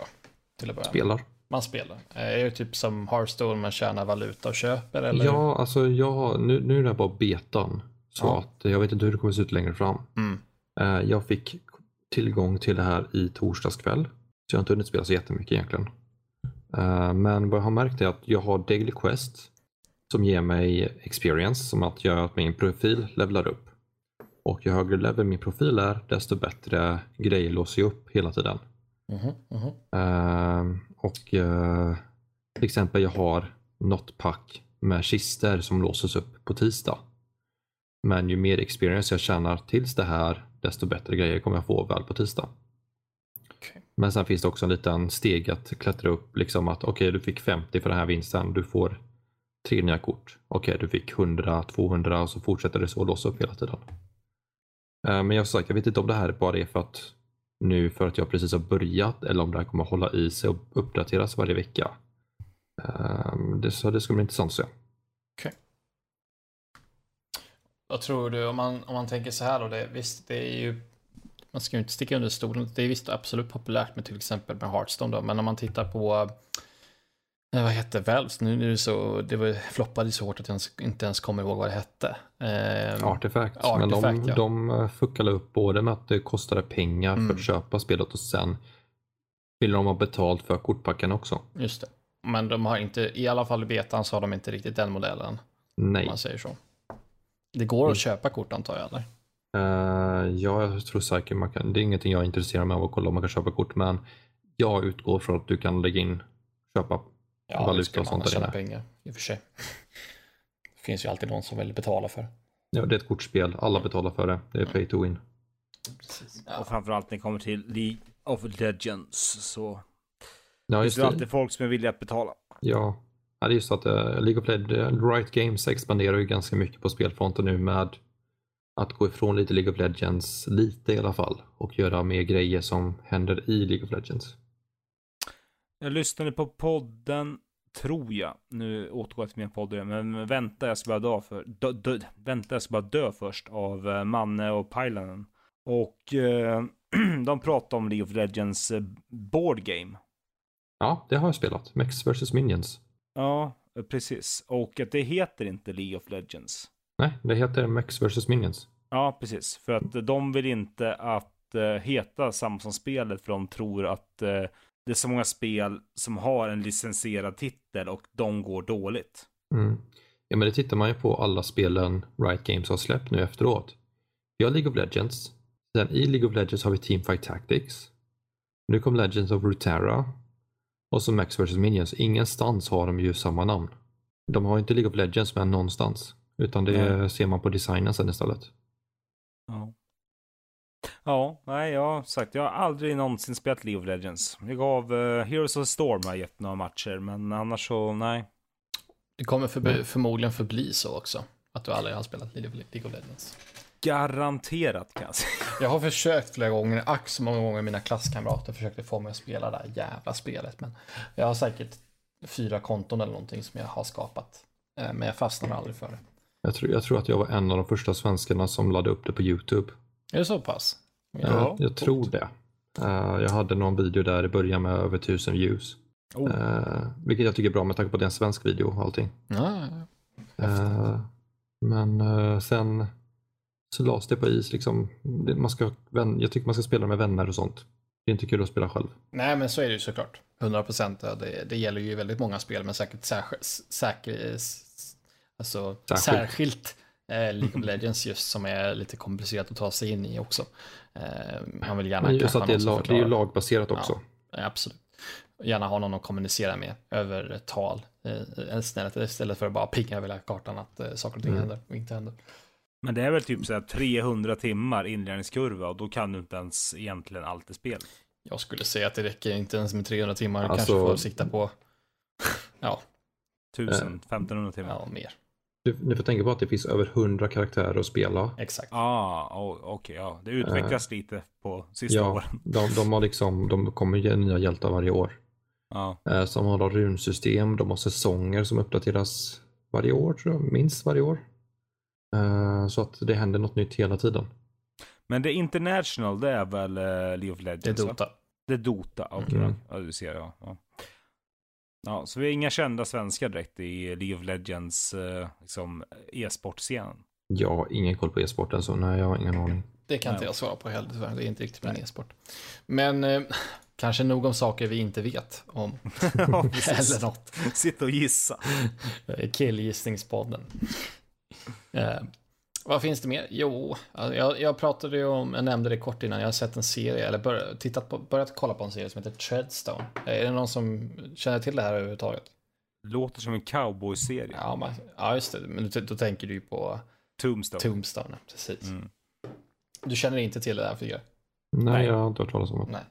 Till att börja med. Spelar. Man spelar. Eh, är det typ som Hearthstone, man tjänar valuta och köper eller? Ja, alltså jag, nu, nu är det bara betan. Så Ja. att jag vet inte hur det kommer se ut längre fram. Mm. Eh, jag fick tillgång till det här i torsdags kväll. Så jag har inte hunnit spela så jättemycket egentligen. Eh, men vad jag har märkt är att jag har Daily Quest som ger mig experience som att göra att min profil levlar upp. Och ju högre level min profil är desto bättre grejer låser jag upp hela tiden. Mhm, mhm. Eh, och eh, till exempel jag har något pack med kister som låses upp på tisdag. Men ju mer experience jag tjänar tills det här, desto bättre grejer kommer jag få väl på tisdag. Okej. Men sen finns det också en liten steg att klättra upp. Liksom att okej, du fick 50 för den här vinsten. Du får tre nya kort. Okej, du fick 100, 200 och så fortsätter det så låsa upp hela tiden. Eh, Men jag har sagt, jag vet inte om det här bara är för att nu för att jag precis har börjat eller om det här kommer hålla i sig och uppdateras varje vecka. Ehm, det, så det ska bli intressant att se. Vad tror du, om man, om man tänker så här då, det, visst det är ju man ska ju inte sticka under stolen. Det är visst absolut populärt med till exempel med Hearthstone då, men om man tittar på eh, vad hette Valves? Nu, nu så, det var, floppade så hårt att jag ens, inte ens kommer ihåg vad det hette. Eh, Artifact. Men de, ja. de eh, fuckade upp både med att det kostade pengar för Mm. att köpa spelet och sen ville de ha betalt för kortpacken också. Just det. Men de har inte, i alla fall i betan så har de inte riktigt den modellen, om Nej. man säger så. Det går Mm. att köpa kort antar jag, eller? Eh, ja, jag tror säkert man kan. Det är ingenting jag är intresserad av att kolla om man kan köpa kort, men jag utgår från att du kan lägga in, köpa Ja, valuta och sånt man där tjäna inne. pengar, i och för sig. Det finns ju alltid någon som vill betala för. Ja, det är ett kortspel. Alla betalar för det. Det är pay to win. Precis. Och framförallt när det kommer till League of Legends så Ja, finns just det det. alltid folk som är villiga att betala. Ja, ja det är just så att uh, League of Legends, Riot Games expanderar ju ganska mycket på spelfronten nu med att gå ifrån lite League of Legends, lite i alla fall, och göra mer grejer som händer i League of Legends. Jag lyssnade på podden, tror jag. Nu återgår jag till min podd men vänta jag ska bara dö för, dö, dö, vänta jag ska bara dö först av eh, Manne och Pajlanen. Och eh, de pratade om League of Legends eh, board game. Ja, det har jag spelat. Mex vs Minions. Ja, eh, precis. Och att det heter inte League of Legends. Nej, det heter Mex vs Minions. Ja, precis. För att de vill inte att heta samma som spelet för de tror att det är så många spel som har en licensierad titel och de går dåligt. Mm. Ja, men det tittar man ju på alla spelen Riot Games har släppt nu efteråt. Vi har League of Legends. Sen i League of Legends har vi Teamfight Tactics. Nu kom Legends of Ruterra. Och så Max vs Minions. Ingenstans har de ju samma namn. De har inte League of Legends med någonstans. Utan det Nej. ser man på designen sen istället. Ja. Ja, nej, jag har sagt, jag har aldrig någonsin spelat League of Legends. Jag gav uh, Heroes of the Storm har gett några matcher, men annars så, nej. Det kommer Nej. förmodligen förbli så också. Att du aldrig har spelat League of Legends. Garanterat kan jag säga. Jag har försökt flera gånger, ack så många gånger mina klasskamrater försökte få mig att spela det här jävla spelet. Men jag har säkert fyra konton eller någonting som jag har skapat. Eh, Men jag fastnar aldrig för det. Jag tror, jag tror att jag var en av de första svenskarna som laddade upp det på YouTube. Är det så pass? Eh, jag tror det. Eh, jag hade någon video där i början med över tusen views. Oh. Eh, vilket jag tycker är bra med tanke på att det är en svensk video och allting. Ja, ja, ja. Eh, men sen så lades det på is. Liksom. Man ska, vän, jag tycker man ska spela med vänner och sånt. Det är inte kul att spela själv. Nej, men så är det ju såklart. 100 procent. Det, det gäller ju väldigt många spel, men säkert särskilt, säker, s- alltså, Särskilt. särskilt eh, League of Legends just som är lite komplicerat att ta sig in i också. Eh, man vill gärna Men just att det är, någon som lag, det är ju lagbaserat också. Ja, absolut. Gärna ha någon att kommunicera med över tal eh, istället, istället för att bara pinga över hela kartan att eh, saker och ting Mm. händer och inte händer. Men det är väl typ så här 300 timmar inlärningskurva och då kan du inte ens egentligen allt i spel. Jag skulle säga att det räcker inte ens med 300 timmar, du Alltså- kanske får sikta på ja, 1000, 1500 timmar. ja, mer. Du, ni får tänka på att det finns över 100 karaktärer att spela. Exakt. Ah, oh, okej, ja. Det utvecklas lite på sista Ja, åren. de, de, har liksom, de kommer ge nya hjältar varje år. Ja. Eh, som har runsystem, de har säsonger som uppdateras varje år, tror jag, minst varje år. Eh, så att det händer något nytt hela tiden. Men det International, det är väl uh, League of Legends? Det är va? Dota. Det är Dota, okej. Mm. Ja, du ser, ja. ja. Ja, så vi har inga kända svenskar direkt i League of Legends eh, liksom, e-sportscenen. Jag har ingen koll på e-sporten, så nej, jag har ingen aning. Det kan inte jag svara på heller tyvärr. Det är inte riktigt min e-sport. Men eh, kanske nog om saker vi inte vet om. ja. Eller något. Sitta och gissa. Killgissningspodden. Eh, vad finns det mer? Jo, jag, jag pratade ju om, jag nämnde det kort innan, jag har sett en serie, eller bör, tittat på, börjat kolla på en serie som heter Treadstone. Är det någon som känner till det här överhuvudtaget? Låter som en cowboy-serie. Ja, man, ja just det, men då, då tänker du ju på Tombstone. Tombstone, precis. Mm. Du känner inte till det här fyra? Nej, Nej. jag har inte hört talas om det. Nej.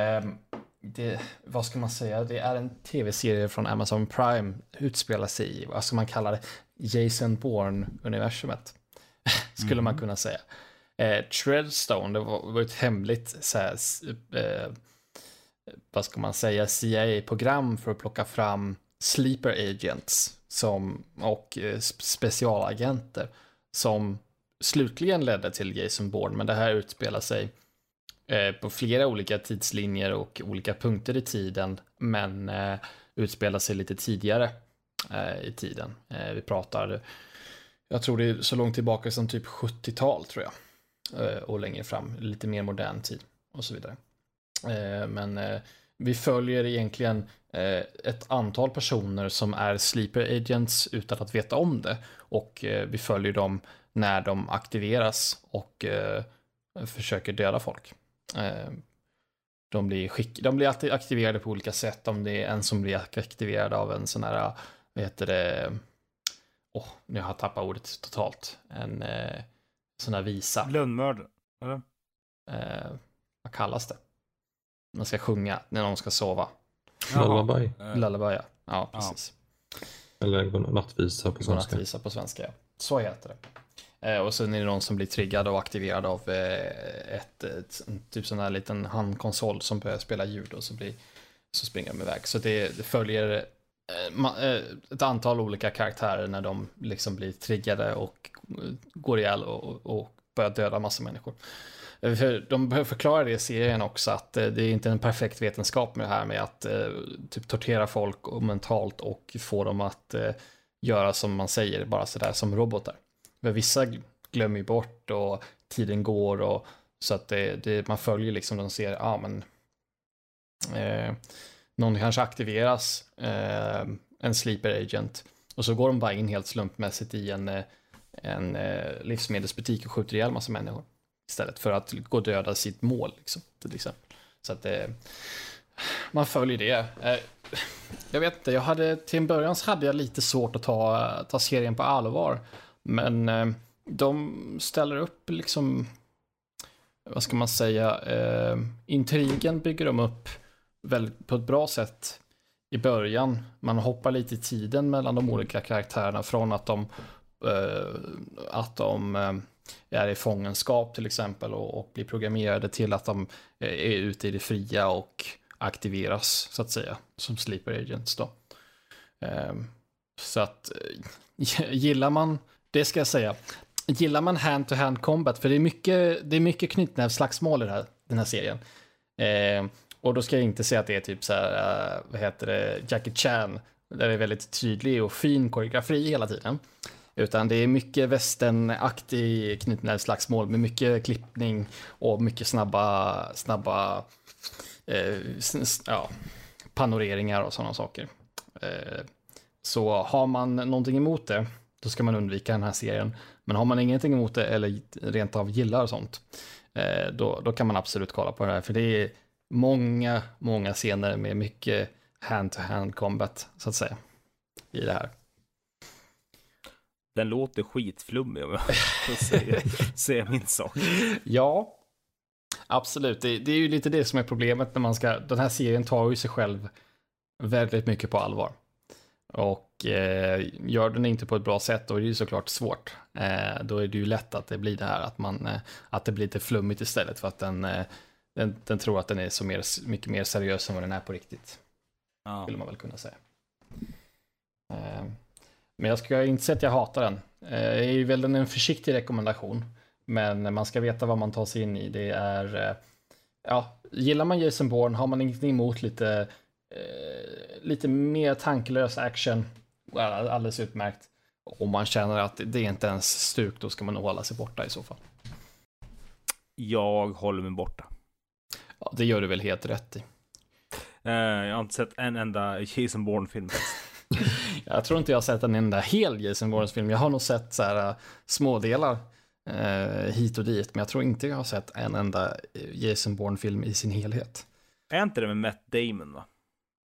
Ehm, det, vad ska man säga? Det är en tv-serie från Amazon Prime. Utspelar sig i, vad ska man kalla det? Jason Bourne-universumet. Skulle man kunna säga. Eh, Treadstone, det var, var ett hemligt, så här, eh, vad ska man säga, CIA-program för att plocka fram sleeper agents som, och eh, sp- specialagenter som slutligen ledde till Jason Bourne, men det här utspelar sig eh, på flera olika tidslinjer och olika punkter i tiden, men eh, utspelar sig lite tidigare eh, i tiden. Vi pratar, jag tror det är så långt tillbaka som typ 70-tal tror jag, eh, och längre fram, lite mer modern tid och så vidare. Eh, men eh, vi följer egentligen ett antal personer som är sleeper agents utan att veta om det och vi följer dem när de aktiveras och försöker döda folk. De blir, skick, de blir alltid aktiverade på olika sätt. Om det är en som blir aktiverad av en sån här, vad heter det, oh, nu har jag tappat ordet totalt. En eh, sån här visa. Lönnmördare, eller? Eh, vad kallas det? Man ska sjunga när någon ska sova. Lullaby. Lullaby, ja. Ja, precis. Eller nattvisa på svenska. Nattvisa på svenska, ja. Så heter det. Eh, och sen är det någon som blir triggad och aktiverad av eh, ett, ett, typ sån här liten handkonsol som börjar spela ljud och så, blir, så springer de iväg. Så det, det följer eh, Eh, eh, ett antal olika karaktärer när de liksom blir triggade och eh, går ihjäl och, och börjar döda massa människor. För de förklarar förklara det i serien också att det är inte en perfekt vetenskap med det här med att typ tortera folk och mentalt och få dem att göra som man säger, bara sådär som robotar. För vissa glömmer ju bort och tiden går och så att det, det man följer liksom, de ser, ja ah, men eh, någon kanske aktiveras, eh, en sleeper agent, och så går de bara in helt slumpmässigt i en, eh, en eh, livsmedelsbutik och skjuter ihjäl massa människor istället för att gå och döda sitt mål, liksom, till exempel. Så att eh, man följer det. Eh, jag vet inte, jag hade, till en början så hade jag lite svårt att ta, ta serien på allvar. Men eh, de ställer upp liksom, vad ska man säga, eh, intrigen bygger de upp väldigt, på ett bra sätt i början. Man hoppar lite i tiden mellan de olika karaktärerna från att de, eh, att de eh, är i fångenskap till exempel och, och blir programmerade till att de eh, är ute i det fria och aktiveras så att säga som sleeper agents då. Eh, så att gillar man det ska jag säga. Gillar man hand-to-hand combat, för det är mycket, det är mycket knytnävsslagsmål i här, den här serien. Och då ska jag inte säga att det är typ så här, uh, vad heter det, Jackie Chan, där det är väldigt tydlig och fin koreografi hela tiden. Utan det är mycket västernaktig knytnävsslagsmål med mycket klippning och mycket snabba, snabba eh, ja, panoreringar och sådana saker. Eh, så har man någonting emot det då ska man undvika den här serien. Men har man ingenting emot det eller rent av gillar sånt, eh, då, då kan man absolut kolla på det här. För det är många, många scener med mycket hand-to-hand combat, så att säga, i det här. Den låter skitflummig om jag får säga, säga min sak. Ja, absolut. Det, det, är ju lite det som är problemet när man ska, den här serien tar ju sig själv väldigt mycket på allvar. Och eh, gör den inte på ett bra sätt, då är det ju såklart svårt. Eh, då är det ju lätt att det blir det här att, man, eh, att det blir lite flummigt istället för att den, eh, den, den, tror att den är så mer, mycket mer seriös än vad den är på riktigt. Ja. Skulle man väl kunna säga. Eh, men jag ska inte säga att jag hatar den. Eh, det är ju väl en försiktig rekommendation. Men man ska veta vad man tar sig in i. Det är, ja, gillar man Jason Bourne, har man ingenting emot lite eh, lite mer tanklös action. Alldeles utmärkt. Om man känner att det är inte ens stuk, då ska man hålla sig borta i så fall. Jag håller mig borta. Ja, det gör du väl helt rätt i. Uh, jag har inte sett en enda Jason Bourne-film. jag tror inte jag har sett en enda hel Jason Bourne-film. Jag har nog sett så här uh, smådelar uh, hit och dit, men jag tror inte jag har sett en enda Jason Bourne-film i sin helhet. Är inte det med Matt Damon va?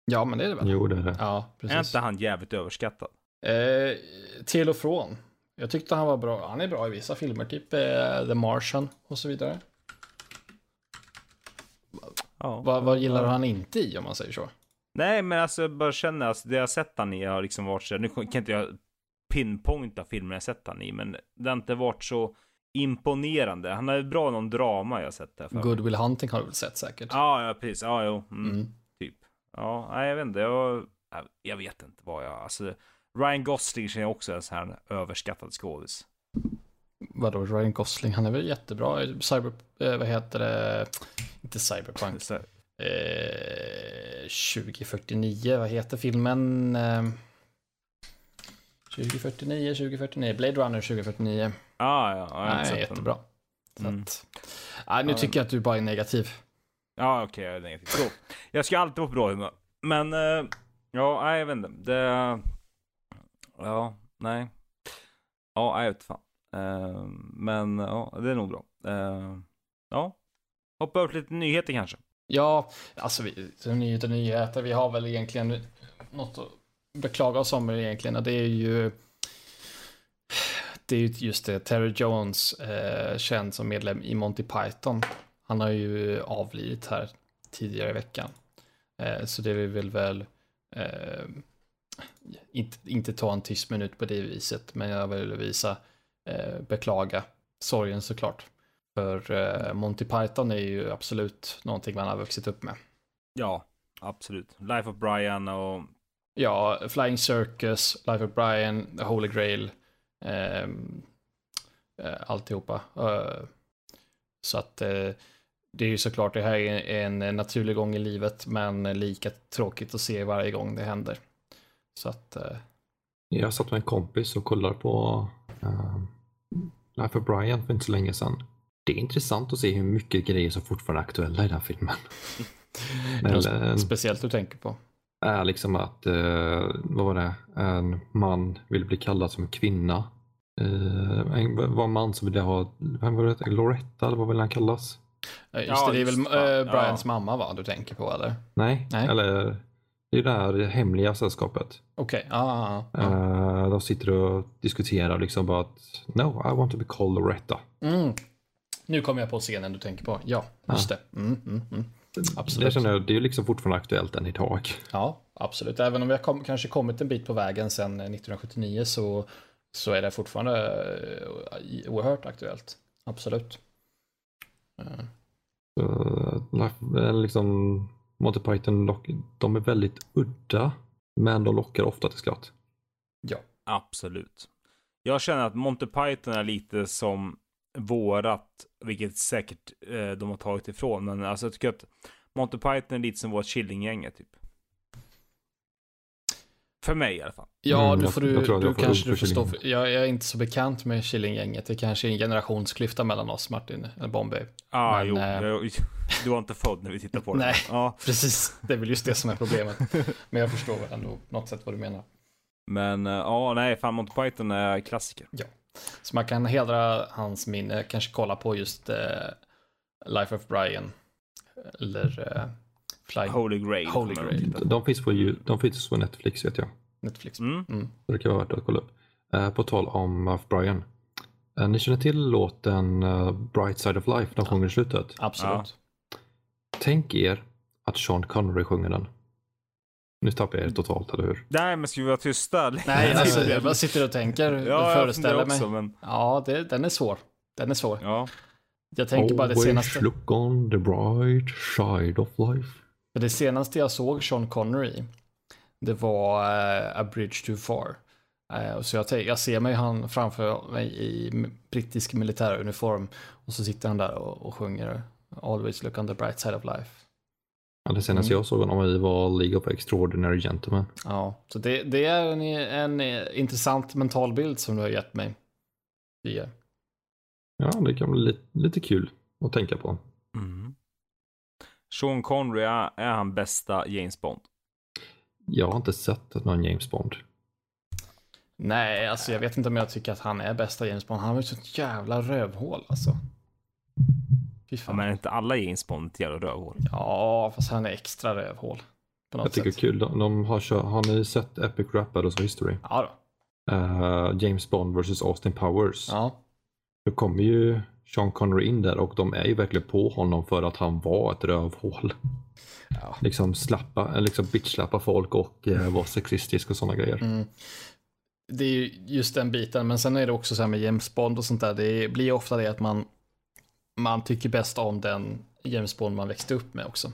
Ja, men det är det väl? Jo, det är det. Ja, precis. Är inte han jävligt överskattad? Eh, till och från. Jag tyckte han var bra. Han är bra i vissa filmer, typ eh, The Martian och så vidare. Ja, vad, vad gillar han inte i om man säger så? Nej, men alltså jag bara känner, alltså, det jag sett han i har liksom varit så, nu kan inte jag pinpointa filmer jag sett han i, men det har inte varit så imponerande. Han är bra någon drama jag sett där. Good Will Hunting har du väl sett säkert? Ja, ja precis. Ja, jo. Mm. Mm. Ja, nej, jag vet inte. Jag, jag vet inte vad jag... Alltså, Ryan Gosling känner jag också en sån här överskattad skådis. Vadå, Ryan Gosling, han är väl jättebra. Cyber, eh, vad heter det, inte Cyberpunk. Eh, 2049, vad heter filmen? Eh, 2049, 2049, Blade Runner 2049. Ah, ja, ja, jag Nej, jättebra. Så Mm. att, nej, nu Ja, tycker jag att du bara är negativ. Ja, okej, jag är negativ. Så. Jag ska alltid vara på bra humör. Men, eh, ja, nej, jag vet inte. Det... Ja, nej. Ja, jag vet fan. Eh, men, ja, det är nog bra. Eh, ja. Hoppa över till lite nyheter kanske. Ja, alltså vi, nyheter nyheter, vi har väl egentligen något att beklaga oss om egentligen och det är ju det är ju just det, Terry Jones, eh, känd som medlem i Monty Python. Han har ju avlidit här tidigare i veckan. Eh, så det vill väl eh, inte, inte ta en tyst minut på det viset, men jag vill visa eh, beklaga sorgen såklart. För eh, Monty Python är ju absolut någonting man har vuxit upp med. Ja, absolut. Life of Brian och... Ja, Flying Circus, Life of Brian, The Holy Grail, ehm, eh, alltihopa. Eh, så att eh, det är ju såklart, det här är en naturlig gång i livet, men lika tråkigt att se varje gång det händer. Så att, eh, Jag satt med en kompis och kollade på uh, Life of Brian för inte så länge sedan. Det är intressant att se hur mycket grejer som fortfarande är aktuella i den här filmen. något Eller, speciellt du tänker på. är liksom att, eh, vad var det, en man vill bli kallad som kvinna. Uh, en var en man som ville ha, vem var det, Loretta eller vad vill han kallas? Eh, Just Ja, det, det är väl eh, Brians Ja. mamma va, du tänker på eller? Nej, Nej. eller det är det här hemliga sällskapet. Okej, ja, ja, ja. Eh, de sitter och diskuterar liksom bara att No, I want to be called Loretta. Mm. Nu kommer jag på scenen du tänker på. Ja, just det. Mm, mm, mm. Absolut. Det, känner jag, det är liksom fortfarande aktuellt än idag. Ja, absolut. Även om vi har kom, kanske kommit en bit på vägen sedan 1979 så, så är det fortfarande eh, oerhört aktuellt. Absolut. Eh, eh, liksom, Monty Python, lock, de är väldigt udda, men de lockar ofta till skratt. Ja, Absolut. Jag känner att Monty Python är lite som vårat, vilket säkert eh, de har tagit ifrån. Men alltså jag tycker att Monty Python är lite som vårt Killinggänge typ. För mig i alla fall. ja Mm, nu jag- får du, jag tror att du jag får kanske du för får stå Killinggänget. för, jag, jag är inte så bekant med Killinggänget. Det kanske är en generationsklyfta mellan oss, Martin, eller Bombay. Ah, Men, jo, jag, du var inte född när vi tittar på det. Nej. Ja, Precis, det är väl just det som är problemet. Men jag förstår ändå på något sätt vad du menar. men eh, ja, nej, fan Monty Python är klassiker. Så man kan hedra hans minne, kanske kolla på just eh, Life of Brian. Eller eh, Fly Holy Grail. Holy Grail. De finns på, Ju- de finns på Netflix vet jag. Netflix. Mm. Mm. Så det kan vara värt att kolla upp. Eh, på tal om Life Brian. Eh, ni känner till låten eh, Bright Side of Life, de sjunger i slutet. Absolut. Tänk er att Sean Connery sjunger den. Nu tappar jag er totalt, eller hur? Nej, men ska vi vara tysta? Nej, alltså, jag bara sitter och tänker, ja, och jag föreställer mig. också, men Ja, det, den är svår. Den är svår. ja. Jag tänker bara det Always senaste. look on the bright side of life. För det senaste jag såg Sean Connery, det var eh, A Bridge Too Far. Och så jag, jag ser mig han framför mig i brittisk militäruniform och så sitter han där och, och sjunger Always look on the bright side of life. Ja, det senaste Mm. jag såg honom i var League of Extraordinary Gentlemen. Ja, så det, det är en, en intressant mental bild som du har gett mig. Ja, det kan bli lite, lite kul att tänka på. Sean Connery, är, är han bästa James Bond? Jag har inte sett någon James Bond. Nej, alltså jag vet inte om jag tycker att han är bästa James Bond. Han har ju sånt jävla rövhål alltså. Fy Ja, fan. men är inte alla James Bond ett jävla rövhål? Ja, fast han är extra rövhål. På något Jag tycker sätt. det är kul. De, de har, har ni sett Epic Rap Battles of History? Ja, då. Eh, James Bond vs Austin Powers. ja. Då kommer ju Sean Connery in där och de är ju verkligen på honom för att han var ett rövhål. Ja. Liksom slappa, eh, liksom bitchlappa folk och eh, vara sexistisk och sådana grejer. Mm. Det är ju just den biten, men sen är det också så här med James Bond och sånt där. Det blir ofta det att man, man tycker bäst om den James Bond man växte upp med också.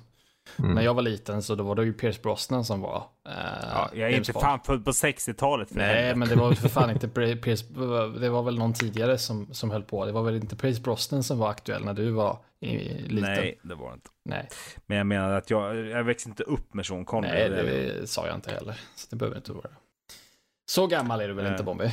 Mm. När jag var liten så då var det ju Pierce Brosnan som var eh, Ja, jag är James inte Bond. fan född på 60-talet. för Nej, helvete. men det var väl för fan inte Pierce, det var väl någon tidigare som, som höll på. Det var väl inte Pierce Brosnan som var aktuell när du var i, liten? Nej, det var det inte. Nej, Men jag menar att jag, jag växte inte upp med Sean Connery. Nej Det- det sa jag inte heller. Så det behöver inte vara. Så gammal är du väl Nej. inte Bombi?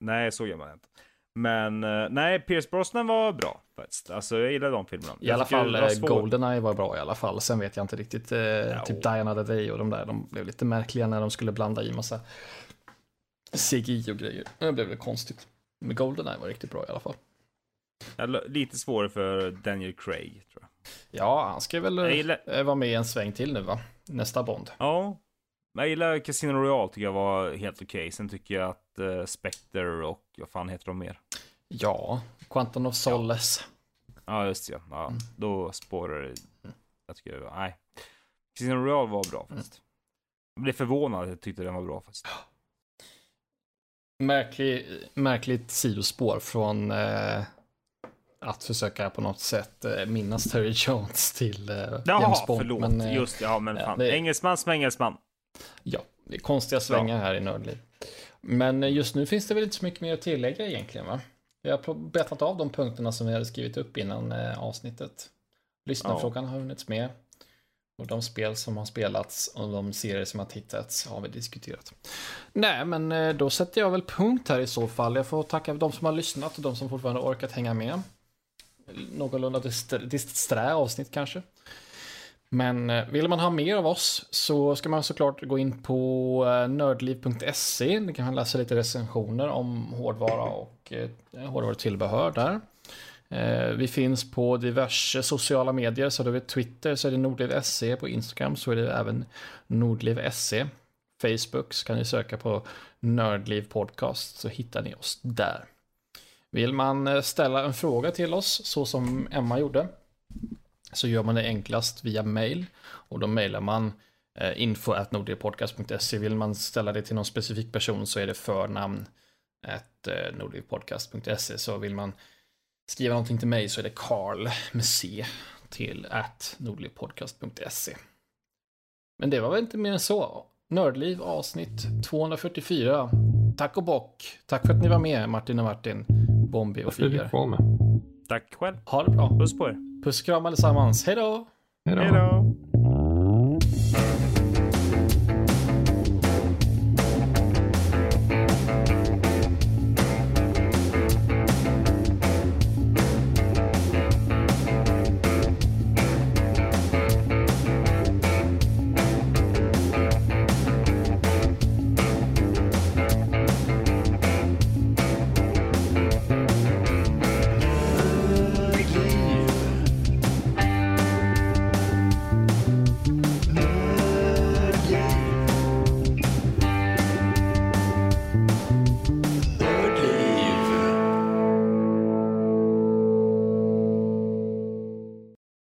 Nej, så gör man inte. Men eh, nej, Pierce Brosnan var bra faktiskt. Alltså jag gillar de filmerna. I alla fall eh. Goldeneye var bra i alla fall. Sen vet jag inte riktigt. Eh, Ja. Typ Die Another Day och de där. De blev lite märkliga när de skulle blanda i massa CGI och grejer. Det blev lite konstigt. Men Goldeneye var riktigt bra i alla fall. Lite svårare för Daniel Craig, tror jag. Ja, han ska väl gillar- eh, vara med i en sväng till nu va? Nästa Bond. Ja. Men jag gillar Casino Royale, tycker jag var helt okej. Sen tycker jag att uh, Spectre och vad fan heter de mer? Ja, Quantum of Solace. Ja, just det. Ja. ja Mm. Då spårar det. Jag tycker, nej. Casino Royale var bra Mm. faktiskt. Jag blev förvånad, jag tyckte den var bra faktiskt. Märklig, märkligt sidospår från eh, att försöka på något sätt eh, minnas Terry Jones till eh, Jaha, James Bond. förlåt. Men, eh, Just det, ja men ja, fan. det- Engelsman som engelsman. Ja, det är konstiga svängar här i Nördliv. Men eh, just nu finns det väl inte så mycket mer att tillägga egentligen va? Vi har betat av de punkterna som vi hade skrivit upp innan eh, avsnittet. Lyssnarfrågan har hunnits med. Och de spel som har spelats och de serier som har tittats har vi diskuterat. Nej, men eh, då sätter jag väl punkt här i så fall. Jag får tacka de som har lyssnat och de som fortfarande orkat hänga med. Någorlunda dist- disträ avsnitt kanske. Men eh, vill man ha mer av oss så ska man såklart gå in på eh, nördliv.se. Där kan man läsa lite recensioner om hårdvara och eh, hårdvarutillbehör där. Eh, Vi finns på diverse sociala medier, så då är det Twitter så är det Nordliv.se, på Instagram så är det även Nordliv.se. Facebook så kan ni söka på Nördliv Podcast så hittar ni oss där. Vill man eh, ställa en fråga till oss så som Emma gjorde så gör man det enklast via mail och då mailar man eh, info at nordlivpodcast.se. Vill man ställa det till någon specifik person så är det förnamn at eh, nordlivpodcast.se. Så vill man skriva någonting till mig så är det Karl med C till at nordlivpodcast.se. Men det var väl inte mer än så. Nördliv avsnitt 244. Tack och bock. Tack för att ni var med Martin och Martin, Bombi och med? Tack själv. Ha det bra. Puss på er. Puss och kram allesammans. Hej då! Hej då. Hej då.